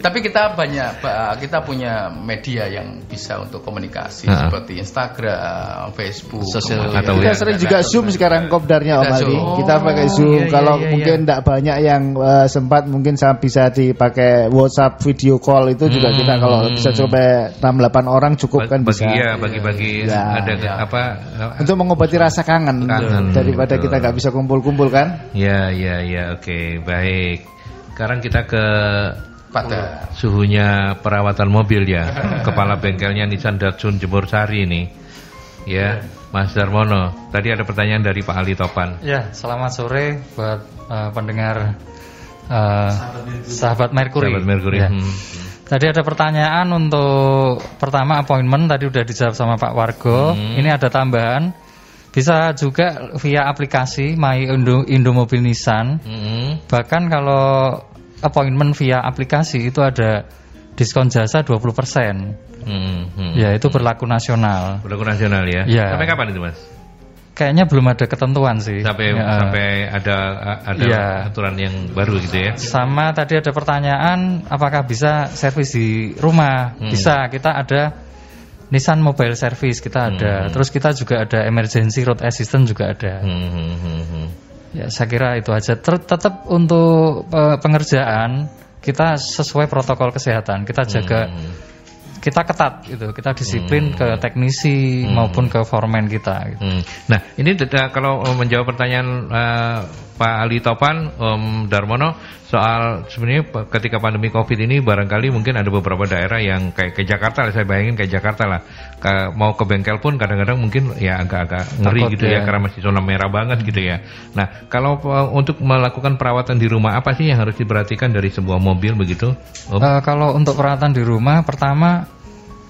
S5: Tapi kita banyak kita punya media yang bisa untuk komunikasi uh seperti Instagram, Facebook,
S4: sosial atau kita sering juga Zoom sekarang kopdarnya Om Ali. Kita pakai oh, Zoom. Iya, iya, Kalau iya, mungkin enggak iya. banyak yang uh, sempat mungkin bisa dipakai WhatsApp video call itu juga hmm. kita kalau bisa coba 6 8 orang cukup kan
S2: bagi,
S4: bisa.
S2: Iya, bagi-bagi ya. ada ya. apa
S4: untuk mengobati rasa kangen kangen daripada betul. kita nggak bisa kumpul-kumpul kan?
S2: Ya ya ya oke okay, baik. Sekarang kita ke pada suhunya perawatan mobil ya. Kepala bengkelnya Nissan Datsun Jemur Sari ini. Ya, Mas Darmono. Tadi ada pertanyaan dari Pak Ali Topan.
S9: Ya, selamat sore buat uh, pendengar uh, sahabat Merkuri.
S2: Sahabat Merkuri. Ya. Hmm.
S9: Tadi ada pertanyaan untuk pertama appointment tadi udah dijawab sama Pak Wargo. Hmm. Ini ada tambahan bisa juga via aplikasi My Indo, Indomobil Nissan. Mm-hmm. Bahkan kalau appointment via aplikasi itu ada diskon jasa 20%. Mm-hmm. Ya, itu berlaku nasional.
S2: Berlaku nasional ya.
S9: ya.
S2: Sampai kapan itu, Mas?
S9: Kayaknya belum ada ketentuan sih.
S2: Sampai ya. sampai ada ada ya. aturan yang baru gitu ya.
S9: Sama tadi ada pertanyaan apakah bisa servis di rumah? Hmm. Bisa, kita ada Nissan Mobile Service kita ada, hmm. terus kita juga ada Emergency Road Assistant juga ada. Hmm. hmm, hmm, hmm. Ya saya kira itu aja. Ter tetap untuk uh, pengerjaan kita sesuai protokol kesehatan, kita jaga. Hmm. Kita ketat gitu, kita disiplin hmm. ke teknisi hmm. maupun ke foreman kita. Gitu. Hmm.
S2: Nah ini kalau menjawab pertanyaan uh, Pak Ali Topan, Om Darmono, soal sebenarnya ketika pandemi COVID ini barangkali mungkin ada beberapa daerah yang kayak ke Jakarta lah, saya bayangin kayak Jakarta lah, ke, mau ke bengkel pun kadang-kadang mungkin ya agak-agak ngeri Takut gitu ya. ya karena masih zona merah banget gitu ya. Nah kalau uh, untuk melakukan perawatan di rumah apa sih yang harus diperhatikan dari sebuah mobil begitu?
S9: Om? Uh, kalau untuk perawatan di rumah pertama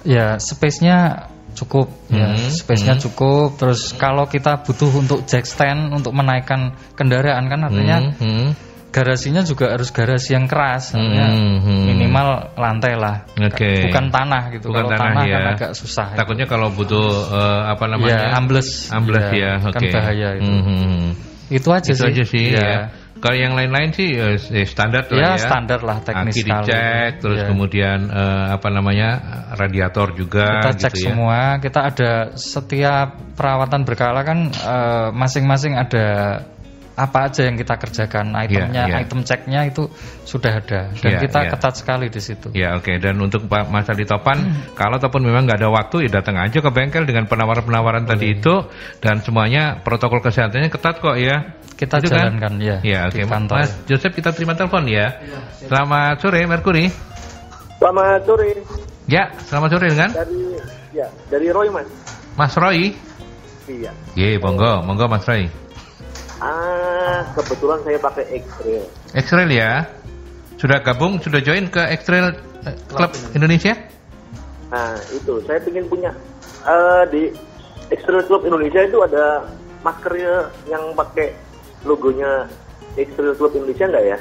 S9: ya space-nya cukup ya hmm, space-nya hmm. cukup terus kalau kita butuh untuk jack stand untuk menaikkan kendaraan kan artinya hmm, hmm. garasinya juga harus garasi yang keras hmm, hmm. minimal lantai lah
S2: okay.
S9: bukan tanah gitu
S2: bukan kalau tanah, tanah kan
S9: ya. kan agak susah
S2: takutnya itu. kalau butuh uh, apa namanya
S9: ya, ambles
S2: ambles ya, ya.
S9: kan bahaya itu hmm, hmm, hmm. itu aja
S2: itu
S9: sih,
S2: aja sih ya. ya. Kalau yang lain-lain sih uh, standar
S9: ya,
S2: lah ya.
S9: standar lah teknis
S2: Aki dicek, terus ya. kemudian uh, apa namanya radiator juga.
S9: Kita cek
S2: gitu
S9: ya. semua. Kita ada setiap perawatan berkala kan masing-masing uh, ada apa aja yang kita kerjakan itemnya, yeah, yeah. item ceknya itu sudah ada dan yeah, kita yeah. ketat sekali di situ.
S2: Ya oke okay. dan untuk Pak Mas Adi Topan hmm. kalau ataupun memang nggak ada waktu ya datang aja ke bengkel dengan penawaran-penawaran tadi itu dan semuanya protokol kesehatannya ketat kok ya.
S9: Kita itu kan? jalankan kan? ya.
S2: Ya oke okay. Mas Joseph kita terima telepon ya. ya selamat sore Merkuri.
S10: Selamat sore.
S2: Ya selamat sore dengan.
S10: Dari ya dari Roy Mas.
S2: Mas Roy.
S10: Iya.
S2: Iya monggo monggo Mas Roy.
S10: Ah, kebetulan saya pakai X-Trail.
S2: X-Trail ya? Sudah gabung, sudah join ke X-Trail uh, Club Indonesia?
S10: Nah, itu saya ingin punya uh, di X-Trail Club Indonesia itu ada maskernya yang pakai logonya X-Trail Club Indonesia enggak ya?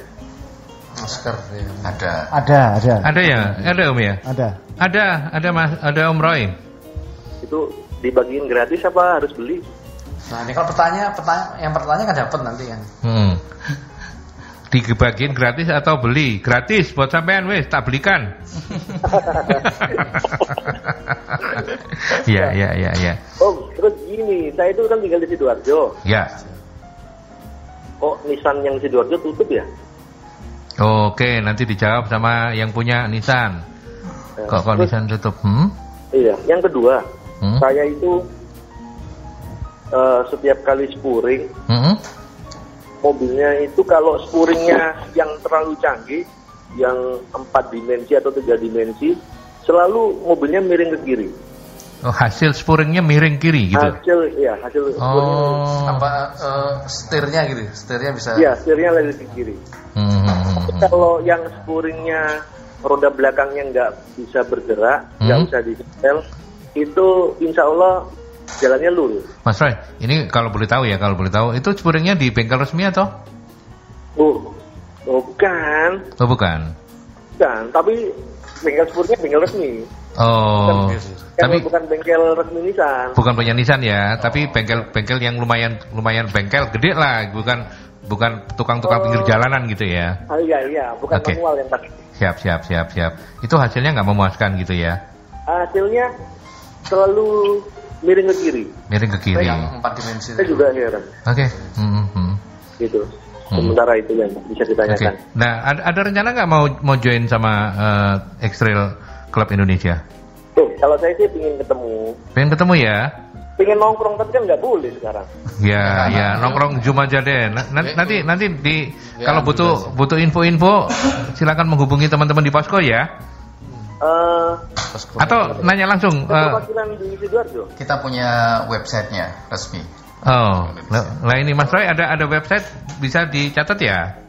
S5: Masker ya. Ada.
S4: Ada, ada.
S2: Ada ya? Ada Om ya?
S4: Ada.
S2: Ada, ada Mas, ada Om Roy.
S10: Itu dibagiin gratis apa harus beli?
S3: Nah ini kalau pertanyaan, pertanyaan yang pertanyaan kan dapat nanti kan. Hmm.
S2: Dibagiin gratis atau beli? Gratis buat sampean wes tak belikan. ya ya ya ya.
S10: Oh terus gini, saya itu kan tinggal di sidoarjo.
S2: Ya.
S10: Kok Nissan yang sidoarjo tutup ya?
S2: Oke, nanti dijawab sama yang punya Nissan. Ya. Kok kok Nissan tutup? Hmm?
S10: Iya. Yang kedua, hmm? saya itu uh, setiap kali spuring hmm? mobilnya itu kalau spuringnya yang terlalu canggih yang empat dimensi atau tiga dimensi selalu mobilnya miring ke kiri
S2: Oh, hasil spuringnya miring kiri gitu.
S10: Hasil ya, hasil
S3: oh. apa uh, setirnya gitu. Setirnya bisa
S10: Iya, setirnya lagi ke kiri. Hmm. Kalau yang spuringnya roda belakangnya nggak bisa bergerak, nggak hmm. bisa disetel, itu insya Allah jalannya lurus.
S2: Mas Roy, ini kalau boleh tahu ya, kalau boleh tahu, itu spuringnya di bengkel resmi atau?
S10: Oh, bukan.
S2: Oh, bukan.
S10: Bukan, tapi bengkel spuringnya bengkel resmi.
S2: Oh. Bukan, tapi
S10: bukan bengkel resmi Nissan.
S2: Bukan punya Nissan ya, oh. tapi bengkel-bengkel yang lumayan lumayan bengkel gede lah, bukan bukan tukang-tukang oh. pinggir jalanan gitu ya.
S10: Oh iya iya, bukan okay. manual yang tadi.
S2: Siap siap siap siap. Itu hasilnya nggak memuaskan gitu ya?
S10: Hasilnya selalu miring ke kiri.
S2: Miring ke kiri.
S10: Yang empat dimensi. Saya juga heran.
S2: Oke. Okay. Hmm, hmm.
S10: Gitu. Hmm. Sementara itu yang bisa ditanyakan. Okay.
S2: Nah, ada, ada rencana nggak mau mau join sama uh, X-Trail Club Indonesia?
S10: Tuh, kalau saya sih ingin ketemu.
S2: Pengen ketemu ya?
S10: Pengen nongkrong tapi kan nggak boleh sekarang.
S2: Ya, ya nongkrong cuma aja deh. Nanti nanti di kalau butuh butuh info-info silakan menghubungi teman-teman di posko ya. Uh, Atau nanya langsung.
S10: Uh, di
S3: Kita punya websitenya resmi.
S2: Oh, lah ini Mas Roy ada ada website bisa dicatat ya?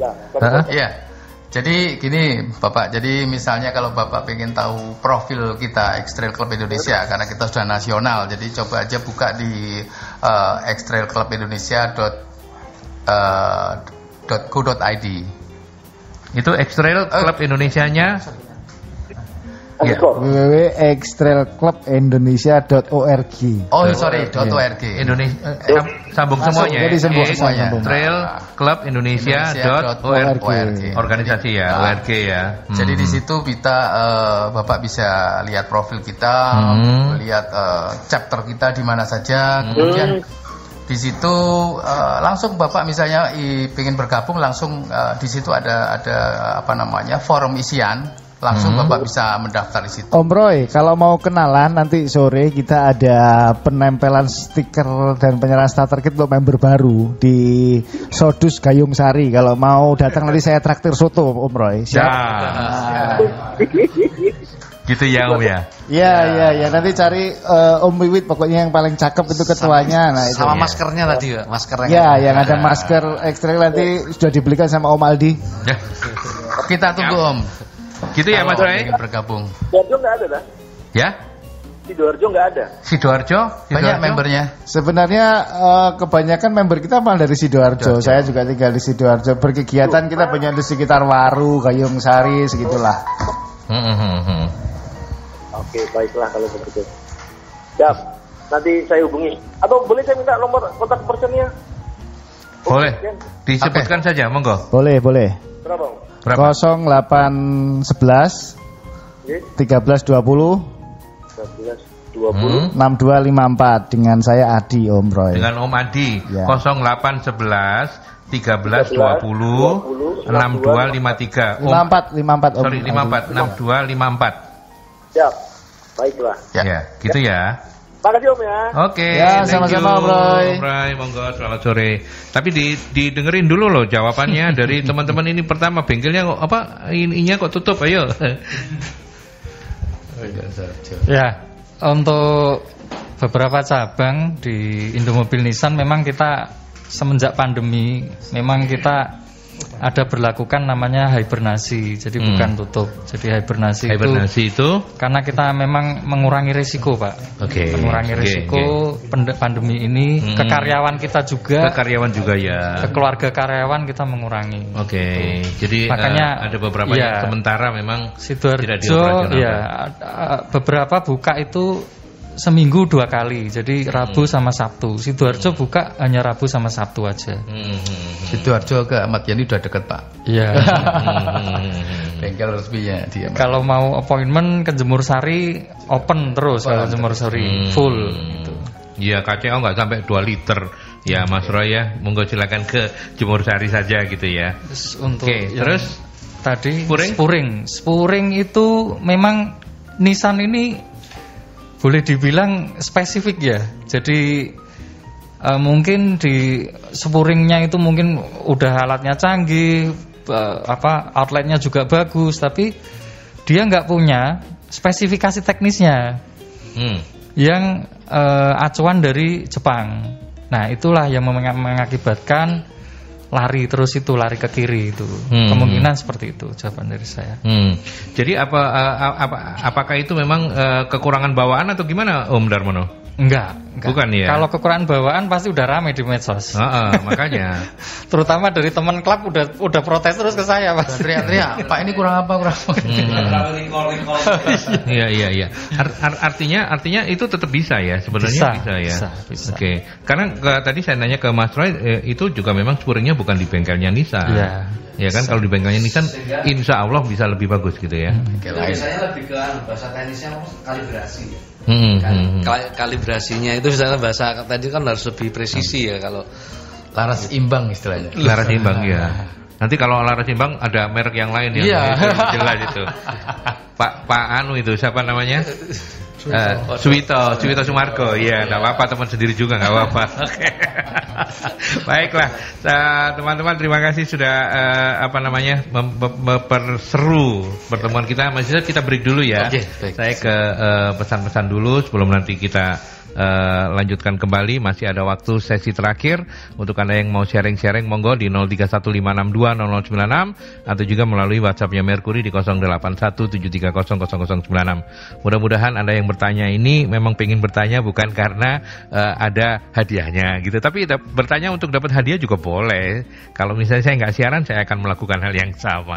S10: Ya. Uh,
S3: ya. Jadi gini Bapak, jadi misalnya kalau Bapak ingin tahu profil kita Extrail Club Indonesia karena kita sudah nasional, jadi coba aja buka di uh, extrailclubindonesia.co.id.
S2: Itu Extrail Club uh, Indonesianya
S4: Ya. www.extrailclubindonesia.org.
S3: Oh, sorry, .org.
S2: Indonesia eh, sambung semuanya.
S4: Jadi sambung semuanya.
S2: Trail Club Indonesia.org. Organisasi ya, ya, ORG ya.
S3: Hmm. Jadi di situ kita uh, Bapak bisa lihat profil kita, hmm. lihat uh, chapter kita di mana saja, kemudian di situ uh, langsung bapak misalnya ingin bergabung langsung uh, di situ ada ada apa namanya forum isian langsung hmm. Bapak bisa mendaftar di situ.
S4: Om Roy, kalau mau kenalan nanti sore kita ada penempelan stiker dan penyerahan starter kit untuk member baru di Sodus Gayung Sari. Kalau mau datang nanti saya traktir soto Om Roy.
S2: Siap. Ya. gitu ya Om ya.
S4: Iya iya ya nanti cari uh, Om Wiwit pokoknya yang paling cakep itu ketuanya.
S3: Sama, nah itu. Sama maskernya tadi ya, maskernya.
S4: Ya, yang ada masker ekstra nanti sudah dibelikan sama Om Aldi. Ya.
S3: Kita tunggu Om.
S2: Gitu ya Mas Rai?
S3: bergabung.
S10: Sidoarjo nggak ada dah.
S2: Ya?
S10: Sidoarjo nggak ada.
S2: Sidoarjo?
S3: Banyak membernya.
S4: Sebenarnya uh, kebanyakan member kita malah dari Sidoarjo. Saya juga tinggal di Sidoarjo. Berkegiatan kita banyak di sekitar Waru, Gayung Sari, segitulah. Hmm, hmm,
S10: hmm, Oke, baiklah kalau begitu. Siap. Nanti saya hubungi. Atau boleh saya minta nomor kontak personnya?
S2: Boleh. Disebutkan okay. saja, monggo.
S4: Boleh, boleh.
S10: Berapa?
S4: Berapa? 0811 1320 1320 6254 dengan saya Adi Om Roy.
S2: Dengan Om Adi ya. 0811 1320 6253
S4: 54 54
S2: Sorry 54 6254
S10: Siap. Baiklah.
S2: Ya, ya gitu ya.
S10: Makasih Om ya.
S2: Oke. Okay,
S4: ya, sama-sama Om Roy.
S2: Om Roy, monggo selamat sore. Tapi di, didengerin dulu loh jawabannya dari teman-teman ini pertama bengkelnya kok apa ininya kok tutup ayo.
S9: ya, untuk beberapa cabang di Indomobil Nissan memang kita semenjak pandemi memang kita ada berlakukan namanya hibernasi. Jadi hmm. bukan tutup. Jadi hibernasi,
S2: hibernasi itu, itu
S9: karena kita memang mengurangi risiko, Pak.
S2: Oke. Okay.
S9: Mengurangi risiko okay. pandemi ini hmm. ke karyawan kita juga.
S2: Ke karyawan juga ya.
S9: Ke keluarga karyawan kita mengurangi.
S2: Oke. Okay. Jadi makanya uh, ada beberapa ya, sementara memang
S9: Sidoarjo, tidak ya beberapa buka itu seminggu dua kali. Jadi Rabu hmm. sama Sabtu. Sidoarjo hmm. buka hanya Rabu sama Sabtu aja. Hmm.
S5: Sidoarjo ke Ahmad Yani udah deket Pak.
S9: Iya.
S5: hmm. Bengkel resminya dia.
S9: Kalau mau appointment ke Jemur Sari open terus kalau Jemur Sari hmm. full. Gitu.
S2: Iya KCO nggak sampai 2 liter ya Mas Roy ya. Monggo silakan ke Jemur Sari saja gitu ya.
S9: Untuk Oke, terus tadi spuring? spuring. Spuring itu memang Nissan ini boleh dibilang spesifik ya. Jadi uh, mungkin di spuringnya itu mungkin udah alatnya canggih, uh, apa outletnya juga bagus, tapi dia nggak punya spesifikasi teknisnya hmm. yang uh, acuan dari Jepang. Nah itulah yang mengakibatkan lari terus itu lari ke kiri itu hmm. kemungkinan seperti itu jawaban dari saya.
S2: Hmm. Jadi apa, uh, apa apakah itu memang uh, kekurangan bawaan atau gimana Om Darmono?
S9: Enggak, enggak.
S2: Bukan ya.
S9: Kalau kekurangan bawaan pasti udah rame di medsos.
S2: Uh, uh, makanya.
S9: Terutama dari teman klub udah udah protes terus ke saya, Mas.
S5: Teriak-teriak, Pak ini kurang apa kurang apa.
S2: Hmm. Iya iya iya. Art, art, artinya artinya itu tetap bisa ya sebenarnya bisa, bisa ya. Bisa, bisa. Oke. Okay. Karena ke, tadi saya nanya ke Mas Roy eh, itu juga memang spuringnya bukan di bengkelnya Nisa. Iya. Ya kan kalau di bengkelnya Nissan insya Allah bisa lebih bagus gitu ya. Hmm.
S3: Biasanya lebih ke anu, bahasa teknisnya kalibrasi ya. Hmm, kan, hmm. Kalibrasinya itu misalnya bahasa tadi kan harus lebih presisi ya kalau
S5: laras imbang istilahnya.
S2: Laras imbang ya. Nanti kalau laras imbang ada merek yang lain yang yeah. jelas itu. Pak Pak Anu itu siapa namanya? Uh, Suwito, Suwito Sumargo, iya, tidak apa-apa teman sendiri juga nggak apa-apa. Baiklah, teman-teman terima kasih sudah uh, apa namanya memperseru pertemuan kita. Masih kita break dulu ya. Okay, Saya ke eh, pesan-pesan uh, dulu sebelum nanti kita uh, lanjutkan kembali masih ada waktu sesi terakhir. Untuk anda yang mau sharing-sharing monggo di 0315620096 atau juga melalui WhatsAppnya Mercury di 0817300096 mudah-mudahan anda yang bertanya ini memang pengen bertanya bukan karena uh, ada hadiahnya gitu. Tapi bertanya untuk dapat hadiah juga boleh. Kalau misalnya saya nggak siaran saya akan melakukan hal yang sama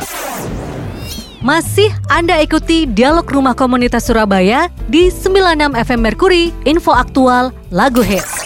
S1: masih Anda ikuti Dialog Rumah Komunitas Surabaya di 96 FM Merkuri, info aktual, lagu hits.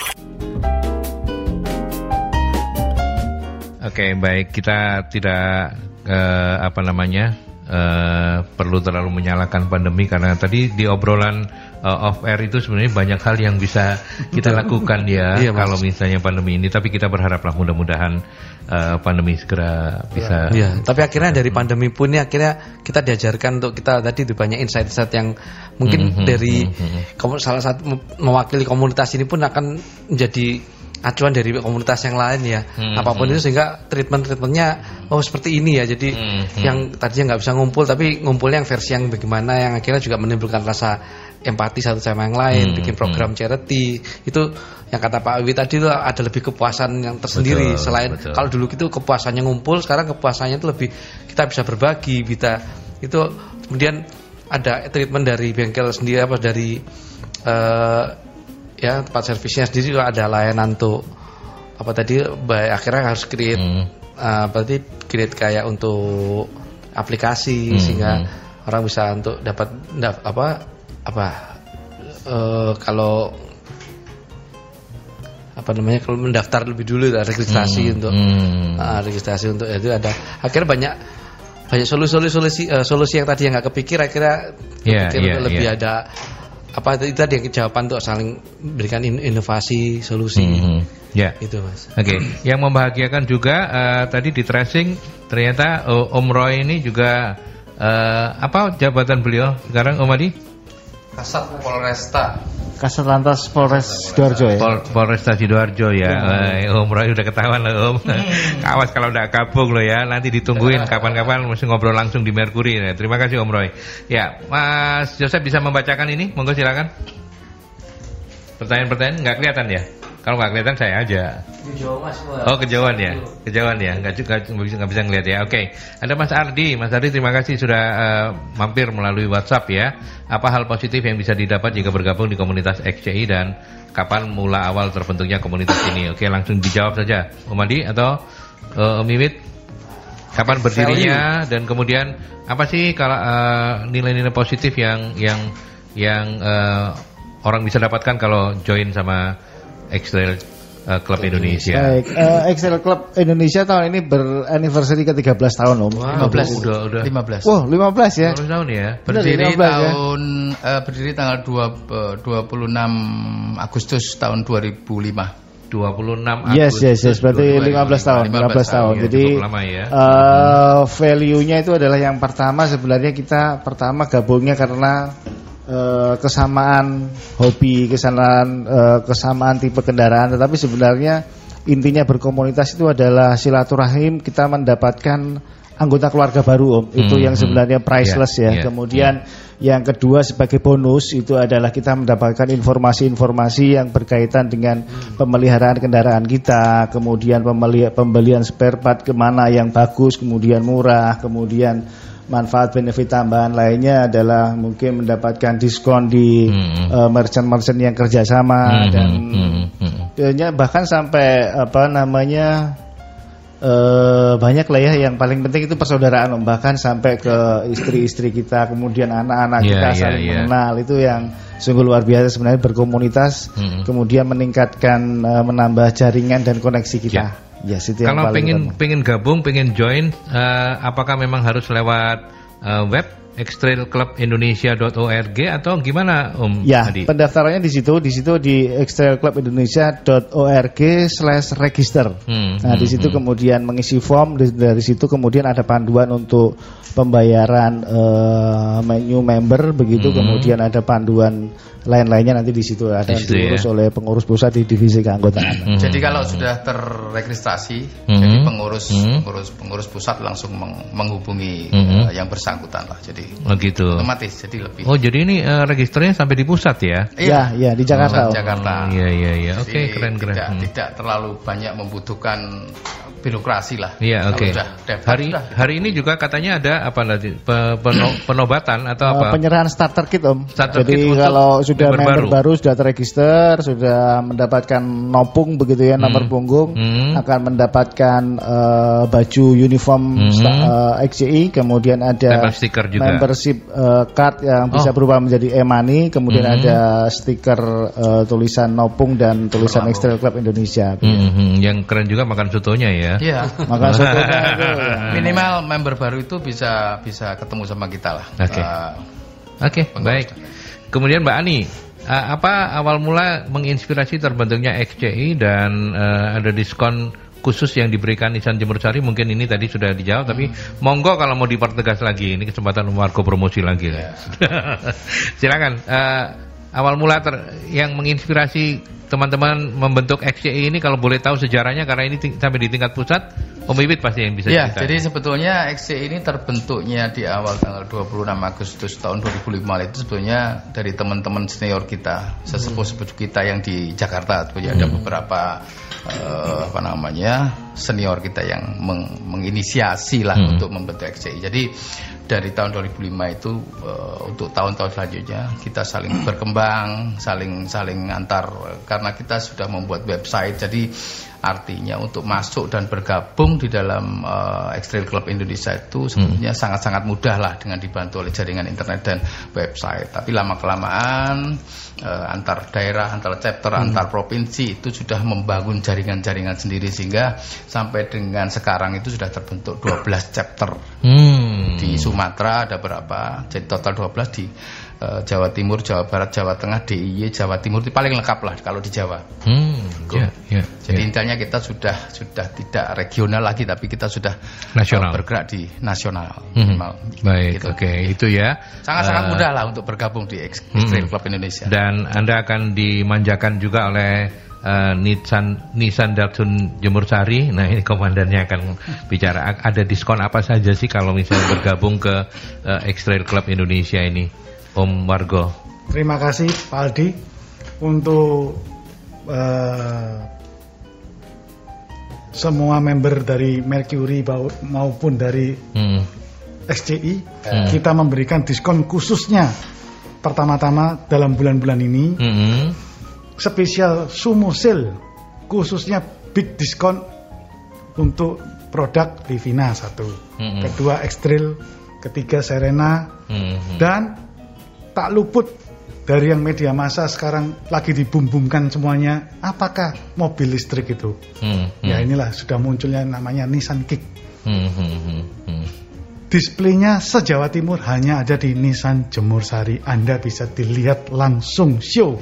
S2: Oke, baik kita tidak uh, apa namanya uh, perlu terlalu menyalahkan pandemi karena tadi di obrolan uh, off air itu sebenarnya banyak hal yang bisa kita lakukan ya iya, kalau misalnya pandemi ini. Tapi kita berharaplah mudah-mudahan uh, pandemi segera bisa.
S3: Iya, tapi akhirnya dari pandemi pun ini akhirnya kita diajarkan untuk kita tadi itu banyak insight-insight yang mungkin mm -hmm, dari mm -hmm. salah satu mewakili komunitas ini pun akan menjadi acuan dari komunitas yang lain ya hmm, apa pun hmm. itu sehingga treatment treatmentnya oh seperti ini ya jadi hmm, hmm. yang tadinya nggak bisa ngumpul tapi ngumpulnya yang versi yang bagaimana yang akhirnya juga menimbulkan rasa empati satu sama yang lain hmm, bikin program hmm. charity itu yang kata Pak Wi tadi itu ada lebih kepuasan yang tersendiri betul, selain betul. kalau dulu itu kepuasannya ngumpul sekarang kepuasannya itu lebih kita bisa berbagi kita itu kemudian ada treatment dari bengkel sendiri apa dari uh, ya tempat servisnya sendiri juga ada layanan untuk apa tadi baik akhirnya harus create hmm. uh, berarti create kayak untuk aplikasi hmm. sehingga hmm. orang bisa untuk dapat apa apa uh, kalau apa namanya kalau mendaftar lebih dulu ada registrasi hmm. untuk hmm. Uh, registrasi untuk itu ada akhirnya banyak banyak solusi solusi uh, solusi yang tadi yang nggak kepikir akhirnya yeah, yeah, lebih yeah. ada apa itu tadi yang jawaban untuk saling berikan inovasi solusi mm -hmm.
S2: ya itu mas oke okay. yang membahagiakan juga uh, tadi di tracing ternyata uh, Om Roy ini juga uh, apa jabatan beliau sekarang Om Adi
S5: Kasat Polresta
S4: Kasat Lantas Polres Sidoarjo ya.
S2: Pol, Polresta Sidoarjo ya. ya. Om Roy udah ketahuan loh Om. Hmm. Awas kalau udah kabung loh ya. Nanti ditungguin kapan-kapan mesti ngobrol langsung di Merkuri ya. Terima kasih Om Roy. Ya, Mas Joseph bisa membacakan ini? Monggo silakan. Pertanyaan-pertanyaan nggak kelihatan ya? Kalau nggak kelihatan saya aja. Oh kejauhan ya, kejauhan ya, nggak juga nggak bisa ngeliat ya. Oke, ada Mas Ardi, Mas Ardi terima kasih sudah uh, mampir melalui WhatsApp ya. Apa hal positif yang bisa didapat jika bergabung di komunitas XCI dan kapan mula awal terbentuknya komunitas ini? Oke, langsung dijawab saja, Om Adi atau uh, Om Mimit. Kapan berdirinya dan kemudian apa sih kalau nilai nilai-nilai positif yang yang yang uh, orang bisa dapatkan kalau join sama X-Trail uh, Club Indonesia.
S4: Baik, uh, Excel Club Indonesia tahun ini beranniversary ke-13 tahun Om.
S2: Wow, 15 udah udah
S5: 15.
S4: Wow, 15 ya.
S2: 15 tahun ya.
S5: Berdiri 15, ya? tahun ya? uh, berdiri tanggal 2 uh, 26 Agustus tahun 2005.
S2: 26
S4: Agustus. Yes, yes, yes. Berarti 15 tahun, 15, 15 tahun. tahun. Ya, Jadi lama ya. uh, value-nya itu adalah yang pertama sebenarnya kita pertama gabungnya karena uh, kesamaan hobi, kesamaan uh, kesamaan tipe kendaraan, tetapi sebenarnya intinya berkomunitas itu adalah silaturahim kita mendapatkan anggota keluarga baru om itu hmm, yang hmm. sebenarnya priceless yeah, ya yeah, kemudian yeah. yang kedua sebagai bonus itu adalah kita mendapatkan informasi-informasi yang berkaitan dengan pemeliharaan kendaraan kita kemudian pembelian spare part ke mana yang bagus kemudian murah kemudian manfaat benefit tambahan lainnya adalah mungkin mendapatkan diskon di hmm. uh, merchant-merchant yang kerjasama hmm. dan hmm. Hmm. bahkan sampai apa namanya uh, banyak lah ya yang paling penting itu persaudaraan bahkan sampai ke istri-istri kita kemudian anak-anak yeah, kita yeah, saling yeah. mengenal itu yang sungguh luar biasa sebenarnya berkomunitas hmm. kemudian meningkatkan uh, menambah jaringan dan koneksi kita. Yeah.
S2: Yes, itu Kalau pengen utama. pengen gabung, pengen join, uh, apakah memang harus lewat uh, web extrailclubindonesia.org atau gimana Om
S4: Ya, Adi? pendaftarannya di situ, di situ di extrailclubindonesia.org slash register. Hmm, nah, hmm, di situ hmm. kemudian mengisi form, dari situ kemudian ada panduan untuk pembayaran uh, menu member, begitu hmm. kemudian ada panduan lain-lainnya nanti di situ ada di situ diurus ya? oleh pengurus pusat di divisi keanggotaan.
S5: Hmm. Jadi kalau sudah terregistrasi, hmm. jadi pengurus hmm. pengurus pengurus pusat langsung meng menghubungi hmm. uh, yang bersangkutan lah. Jadi
S2: oh gitu.
S5: Otomatis jadi lebih.
S2: Oh jadi ini uh, registernya sampai di pusat ya?
S4: Iya, iya di Jakarta.
S5: Oh, Jakarta.
S2: Iya iya iya. Oke okay, keren keren.
S5: Tidak, hmm. tidak terlalu banyak membutuhkan birokrasi lah.
S2: Iya, oke. Okay. Hari sudah. hari ini juga katanya ada apa nanti penobatan atau apa?
S4: Penyerahan starter kit Om. Starter Jadi kit kalau sudah member, member baru. baru sudah terregister, sudah mendapatkan nopung begitu ya hmm. nomor punggung, hmm. akan mendapatkan uh, baju uniform hmm. uh, eh, XCI, kemudian ada
S2: juga.
S4: membership uh, card yang bisa oh. berubah menjadi e-money, kemudian hmm. ada stiker uh, tulisan nopung dan tulisan Extra Club Indonesia.
S2: Hmm. Yang keren juga makan sotonya ya.
S5: Iya. Maka ya. minimal member baru itu bisa bisa ketemu sama kita lah.
S2: Oke. Okay. Uh, Oke, okay, baik. Kemudian Mbak Ani, uh, apa awal mula menginspirasi terbentuknya XCI dan uh, ada diskon khusus yang diberikan Nissan Jemur Sari mungkin ini tadi sudah dijawab hmm. tapi monggo kalau mau dipertegas lagi ini kesempatan Marco promosi lagi yeah. silakan uh, awal mula ter, yang menginspirasi teman-teman membentuk XCI ini kalau boleh tahu sejarahnya karena ini sampai di tingkat pusat Om Ibit pasti yang bisa
S5: ya, cerita. jadi sebetulnya XCI ini terbentuknya di awal tanggal 26 Agustus tahun 2005 itu sebetulnya dari teman-teman senior kita, sesepuh-sepuh kita yang di Jakarta. Sebetulnya hmm. ada beberapa uh, apa namanya senior kita yang meng menginisiasi lah hmm. untuk membentuk XCI. Jadi dari tahun 2005 itu uh, untuk tahun-tahun selanjutnya kita saling berkembang, saling saling antar karena kita sudah membuat website. Jadi artinya untuk masuk dan bergabung di dalam uh, Extrail Club Indonesia itu sebetulnya hmm. sangat-sangat mudah lah dengan dibantu oleh jaringan internet dan website. Tapi lama kelamaan uh, antar daerah, antar chapter, hmm. antar provinsi itu sudah membangun jaringan-jaringan sendiri sehingga sampai dengan sekarang itu sudah terbentuk 12 chapter. Hmm. Di Sumatera ada berapa? Jadi total 12 di uh, Jawa Timur, Jawa Barat, Jawa Tengah, DIY, Jawa Timur itu paling lengkap lah kalau di Jawa. Hmm, yeah, yeah, Jadi yeah. intinya kita sudah sudah tidak regional lagi, tapi kita sudah
S2: nasional.
S5: Uh, bergerak di nasional.
S2: Hmm. Baik, gitu. oke okay. itu ya.
S5: Sangat-sangat uh, mudah lah untuk bergabung di Extreme hmm. Club Indonesia.
S2: Dan anda akan dimanjakan juga oleh uh, Nissan Nissan Datsun Jemur Sari. Nah ini komandannya akan bicara ada diskon apa saja sih kalau misalnya bergabung ke uh, X-Trail Club Indonesia ini, Om Wargo.
S6: Terima kasih Pak Aldi untuk uh, semua member dari Mercury maupun dari hmm. XCI hmm. kita memberikan diskon khususnya pertama-tama dalam bulan-bulan ini. Hmm spesial sumo sale khususnya big diskon untuk produk Livina satu, mm-hmm. kedua Extrail, ketiga Serena, mm-hmm. dan tak luput dari yang media massa sekarang lagi dibumbumkan semuanya, apakah mobil listrik itu? Hmm, hmm. Ya inilah sudah munculnya namanya Nissan Kick. Hmm, hmm, hmm, hmm. Displaynya sejawa Timur hanya ada di Nissan Jemur Sari. Anda bisa dilihat langsung show.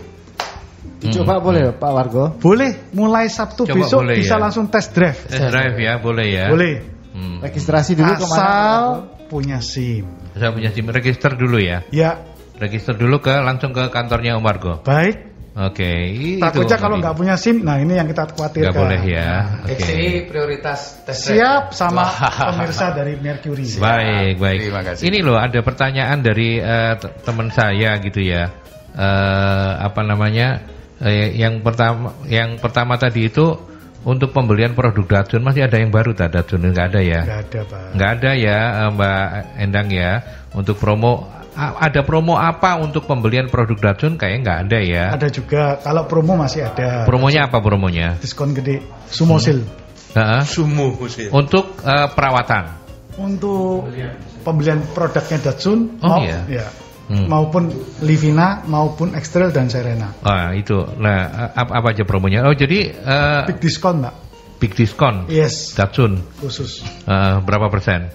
S4: Dicoba hmm, boleh hmm. Pak Wargo?
S6: Boleh, mulai Sabtu Coba besok boleh, bisa ya. langsung test drive.
S2: Test drive ya, boleh ya.
S6: Boleh.
S4: Hmm. Registrasi dulu
S6: Asal ke mana? punya SIM.
S2: Saya punya SIM, register dulu ya.
S6: Ya,
S2: Register dulu ke langsung ke kantornya Om Margo.
S6: Baik.
S2: Oke.
S6: Okay, Takutnya kalau nggak punya SIM, nah ini yang kita khawatirkan.
S2: Nggak boleh ya.
S3: Oke. Okay. prioritas tes
S6: Siap sama pemirsa dari Mercury.
S2: Siap. Baik, baik. Terima kasih. Ini loh ada pertanyaan dari uh, teman saya gitu ya. Uh, apa namanya? Uh, yang pertama yang pertama tadi itu untuk pembelian produk Datsun masih ada yang baru tak Datsun nggak ada ya?
S6: Nggak ada pak.
S2: Nggak ada ya Mbak Endang ya untuk promo ada promo apa untuk pembelian produk Datsun? Kayaknya nggak ada ya.
S6: Ada juga. Kalau promo masih ada.
S2: Promonya apa promonya?
S6: Diskon gede. Sumosil.
S2: Hmm. Sumosil. Untuk uh, perawatan.
S6: Untuk pembelian produknya Datsun. Oh mau, iya. Ya, hmm. maupun Livina maupun Extrail dan Serena.
S2: Ah itu. Nah apa, apa aja promonya? Oh jadi uh,
S6: big diskon mbak.
S2: Big diskon.
S6: Yes.
S2: Datsun.
S6: Khusus.
S2: Uh, berapa persen?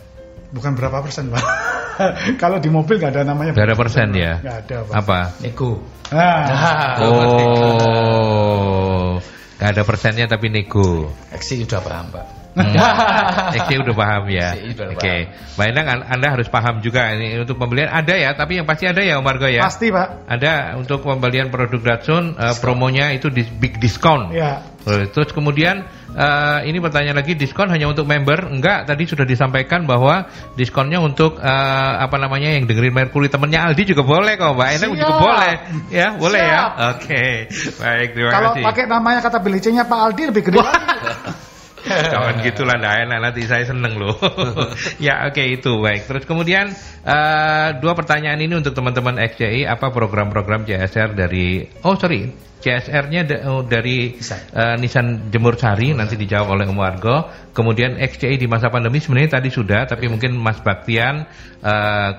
S6: Bukan berapa persen, Pak. Kalau di mobil nggak ada namanya.
S2: Gak ada persen ya?
S6: Nggak ada, Pak.
S2: Apa?
S3: Nego.
S2: Ah. Oh. Gak ada persennya tapi nego.
S3: Eksi sudah paham, Pak.
S2: Hmm. Eksi udah paham ya. Oke. Okay. Mbak Endang, Anda harus paham juga ini untuk pembelian ada ya, tapi yang pasti ada ya Om Margo ya.
S6: Pasti Pak.
S2: Ada untuk pembelian produk Datsun uh, promonya itu di big discount.
S6: Ya.
S2: Terus kemudian uh, ini pertanyaan lagi diskon hanya untuk member? Enggak, tadi sudah disampaikan bahwa diskonnya untuk uh, apa namanya yang dengerin Mercury temennya Aldi juga boleh kok, Mbak Eneng juga boleh. Ya, boleh ya? Siap. ya. Oke. Okay. Baik, terima
S6: Kalau
S2: kasih.
S6: Kalau pakai namanya kata belicenya Pak Aldi lebih gede
S2: Jangan gitulah lah enak. Nanti saya seneng loh. ya oke okay, itu. Baik. Terus kemudian uh, dua pertanyaan ini untuk teman-teman XCI apa program-program CSR dari Oh sorry. CSR-nya oh, dari uh, Nissan Jemur Sari. Nanti dijawab oleh Wargo. Kemudian XCI di masa pandemi sebenarnya tadi sudah, tapi mungkin Mas Baktian uh,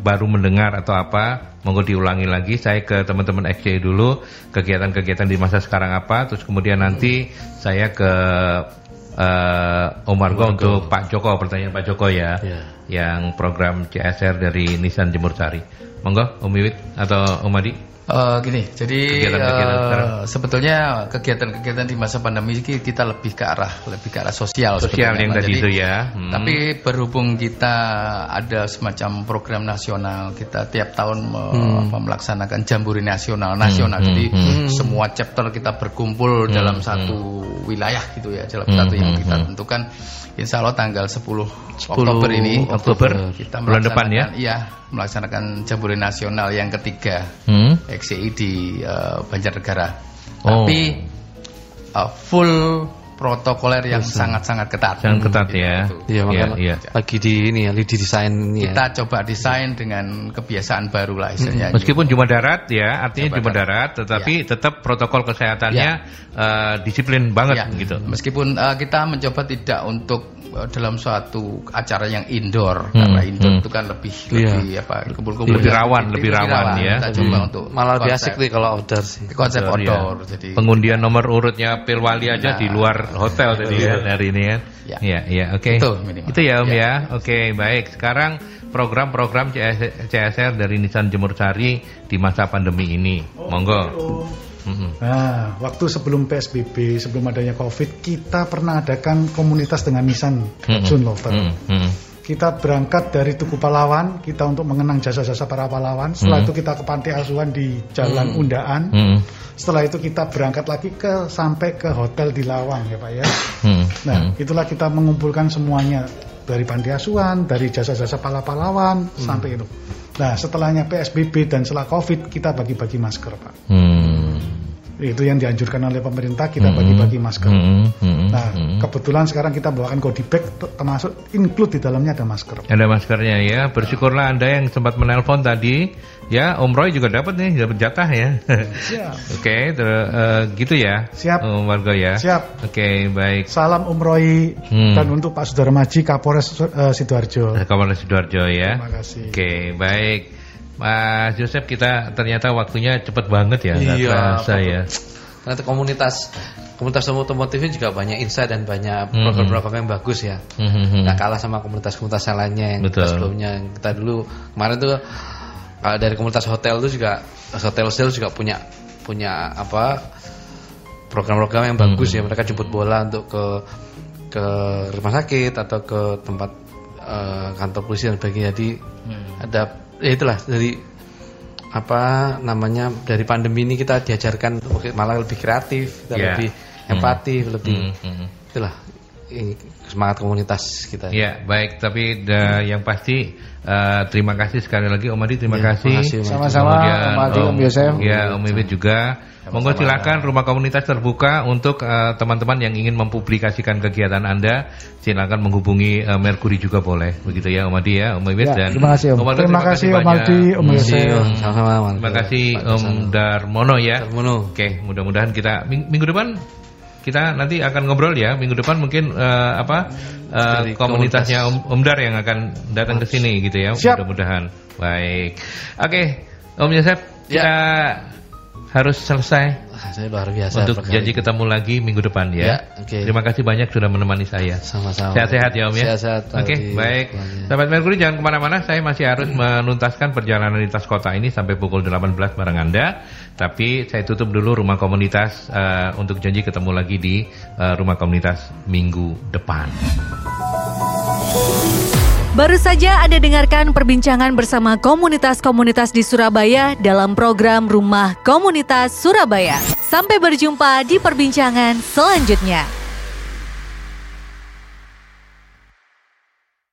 S2: baru mendengar atau apa, monggo diulangi lagi. Saya ke teman-teman XCI dulu kegiatan-kegiatan di masa sekarang apa, terus kemudian nanti saya ke uh, Om Wargo untuk Pak Joko, pertanyaan Pak Joko ya, yeah. yang program CSR dari Nissan Jemur Sari. Monggo Om Wiwit atau Om Adi.
S3: Uh, gini, jadi kegiatan -kegiatan uh, sebetulnya kegiatan-kegiatan di masa pandemi ini kita lebih ke arah lebih ke arah sosial.
S2: Sosial yang tadi itu ya.
S3: Hmm. Tapi berhubung kita ada semacam program nasional, kita tiap tahun hmm. melaksanakan jamburi nasional nasional. Hmm. Jadi hmm. hmm. semua chapter kita berkumpul hmm. dalam satu wilayah gitu ya, dalam hmm. satu yang kita hmm. tentukan. Insya Allah tanggal 10, 10 Oktober ini
S2: Oktober kita bulan depan ya.
S3: Iya, melaksanakan jambore nasional yang ketiga hmm? XCI di uh, Banjarnegara. Oh. Tapi uh, full protokoler yang sangat-sangat ketat.
S2: Sangat ketat hmm, ya.
S3: Iya, ya, ya. Lagi di ini ya, di desain ini ya. Kita coba desain dengan kebiasaan baru lah istilahnya.
S2: Hmm. Meskipun cuma darat ya, artinya cuma darat, tetapi ya. tetap protokol kesehatannya ya. uh, disiplin banget ya. gitu.
S3: Meskipun uh, kita mencoba tidak untuk Eh, dalam suatu acara yang indoor hmm, karena indoor hmm. itu kan lebih iya. lebih apa
S2: kumpul-kumpul lebih rawan lebih rawan, rawan ya
S3: kita coba hmm. untuk
S4: malah lebih asik nih kalau outdoor sih
S3: konsep outdoor, iya. outdoor
S2: ya. jadi pengundian nomor urutnya pilwali aja nah, di luar hotel tadi ya. Hari ini ya. Ya. Ya, ya oke. Okay. itu, itu ya om ya, ya. oke okay, baik. Sekarang program-program CSR dari Nissan Jemur Sari di masa pandemi ini. Monggo.
S6: Nah, waktu sebelum PSBB, sebelum adanya COVID, kita pernah adakan komunitas dengan Nissan Jun Lover. Kita berangkat dari Tugu Pahlawan, kita untuk mengenang jasa-jasa para pahlawan. Setelah itu kita ke panti asuhan di Jalan Undaan. Setelah itu kita berangkat lagi ke sampai ke hotel di Lawang ya Pak ya. Nah, itulah kita mengumpulkan semuanya dari panti asuhan, dari jasa-jasa para pahlawan sampai itu. Nah, setelahnya PSBB dan setelah COVID kita bagi-bagi masker, Pak. Hmm. Itu yang dianjurkan oleh pemerintah kita hmm. bagi-bagi masker. Hmm. Hmm. Nah, hmm. kebetulan sekarang kita bawakan goodie bag termasuk include di dalamnya ada masker.
S2: Ada maskernya ya. Bersyukurlah Anda yang sempat menelpon tadi Ya, Om Roy juga dapat nih, dapat jatah ya. Siap. Oke, okay, uh, eh, gitu ya.
S6: Siap.
S2: Om warga ya.
S6: Siap.
S2: Oke, okay, baik.
S6: Salam Om Roy hmm. dan untuk Pak Maji Kapolres uh, Sidoarjo.
S2: Kapolres Sidoarjo ya.
S6: Terima kasih.
S2: Oke, okay, baik. Mas Joseph kita ternyata waktunya cepet banget ya, iya, terasa ya.
S3: Ternyata komunitas komunitas otomotif ini juga banyak insight dan banyak mhm. program-program yang bagus ya. Mm-hmm. Nggak kalah sama komunitas-komunitas yang lainnya yang Betul. sebelumnya. Kita dulu kemarin tuh kalau dari komunitas hotel itu juga hotel sales juga punya punya apa program-program yang bagus mm-hmm. ya. Mereka jemput bola untuk ke ke rumah sakit atau ke tempat uh, kantor polisi dan sebagainya. Jadi hmm. ada ya itulah dari apa namanya dari pandemi ini kita diajarkan malah lebih kreatif, yeah. lebih empati, hmm. lebih hmm. Hmm. Itulah semangat komunitas kita.
S2: Ya baik, tapi da, yang pasti uh, terima kasih sekali lagi Om Adi, terima ya, kasih.
S4: Sama-sama Om Adi, Om Yosef.
S2: Ya Om Ibit juga. Monggo silakan rumah komunitas terbuka untuk eh, teman-teman uh, yang ingin mempublikasikan kegiatan Anda. Silakan menghubungi uh, Mercury juga boleh. Begitu ya Om Adi ya, Om Ibit
S4: ya, dan Terima kasih Om. Om Adi, terima, kasih Om Adi, Om Yosef.
S2: Sama-sama. Terima kasih Om Darmono ya. Darmono. Oke, mudah-mudahan kita minggu depan kita nanti akan ngobrol ya. Minggu depan mungkin uh, apa uh, komunitasnya Om, Om Dar yang akan datang ke sini gitu ya. Mudah-mudahan. Baik. Oke okay, Om Yosef ya. kita harus selesai
S3: saya luar biasa
S2: untuk janji ketemu lagi minggu depan ya. ya okay. Terima kasih banyak sudah menemani saya.
S3: Sama-sama.
S2: Sehat-sehat ya Om ya. Sehat-sehat. Oke, okay, baik. Sahabat Merkuri jangan ke mana-mana. Saya masih harus menuntaskan perjalanan lintas kota ini sampai pukul 18 bareng Anda. Tapi saya tutup dulu rumah komunitas uh, untuk janji ketemu lagi di uh, rumah komunitas minggu depan.
S1: Baru saja Anda dengarkan perbincangan bersama komunitas-komunitas di Surabaya dalam program Rumah Komunitas Surabaya. Sampai berjumpa di perbincangan selanjutnya.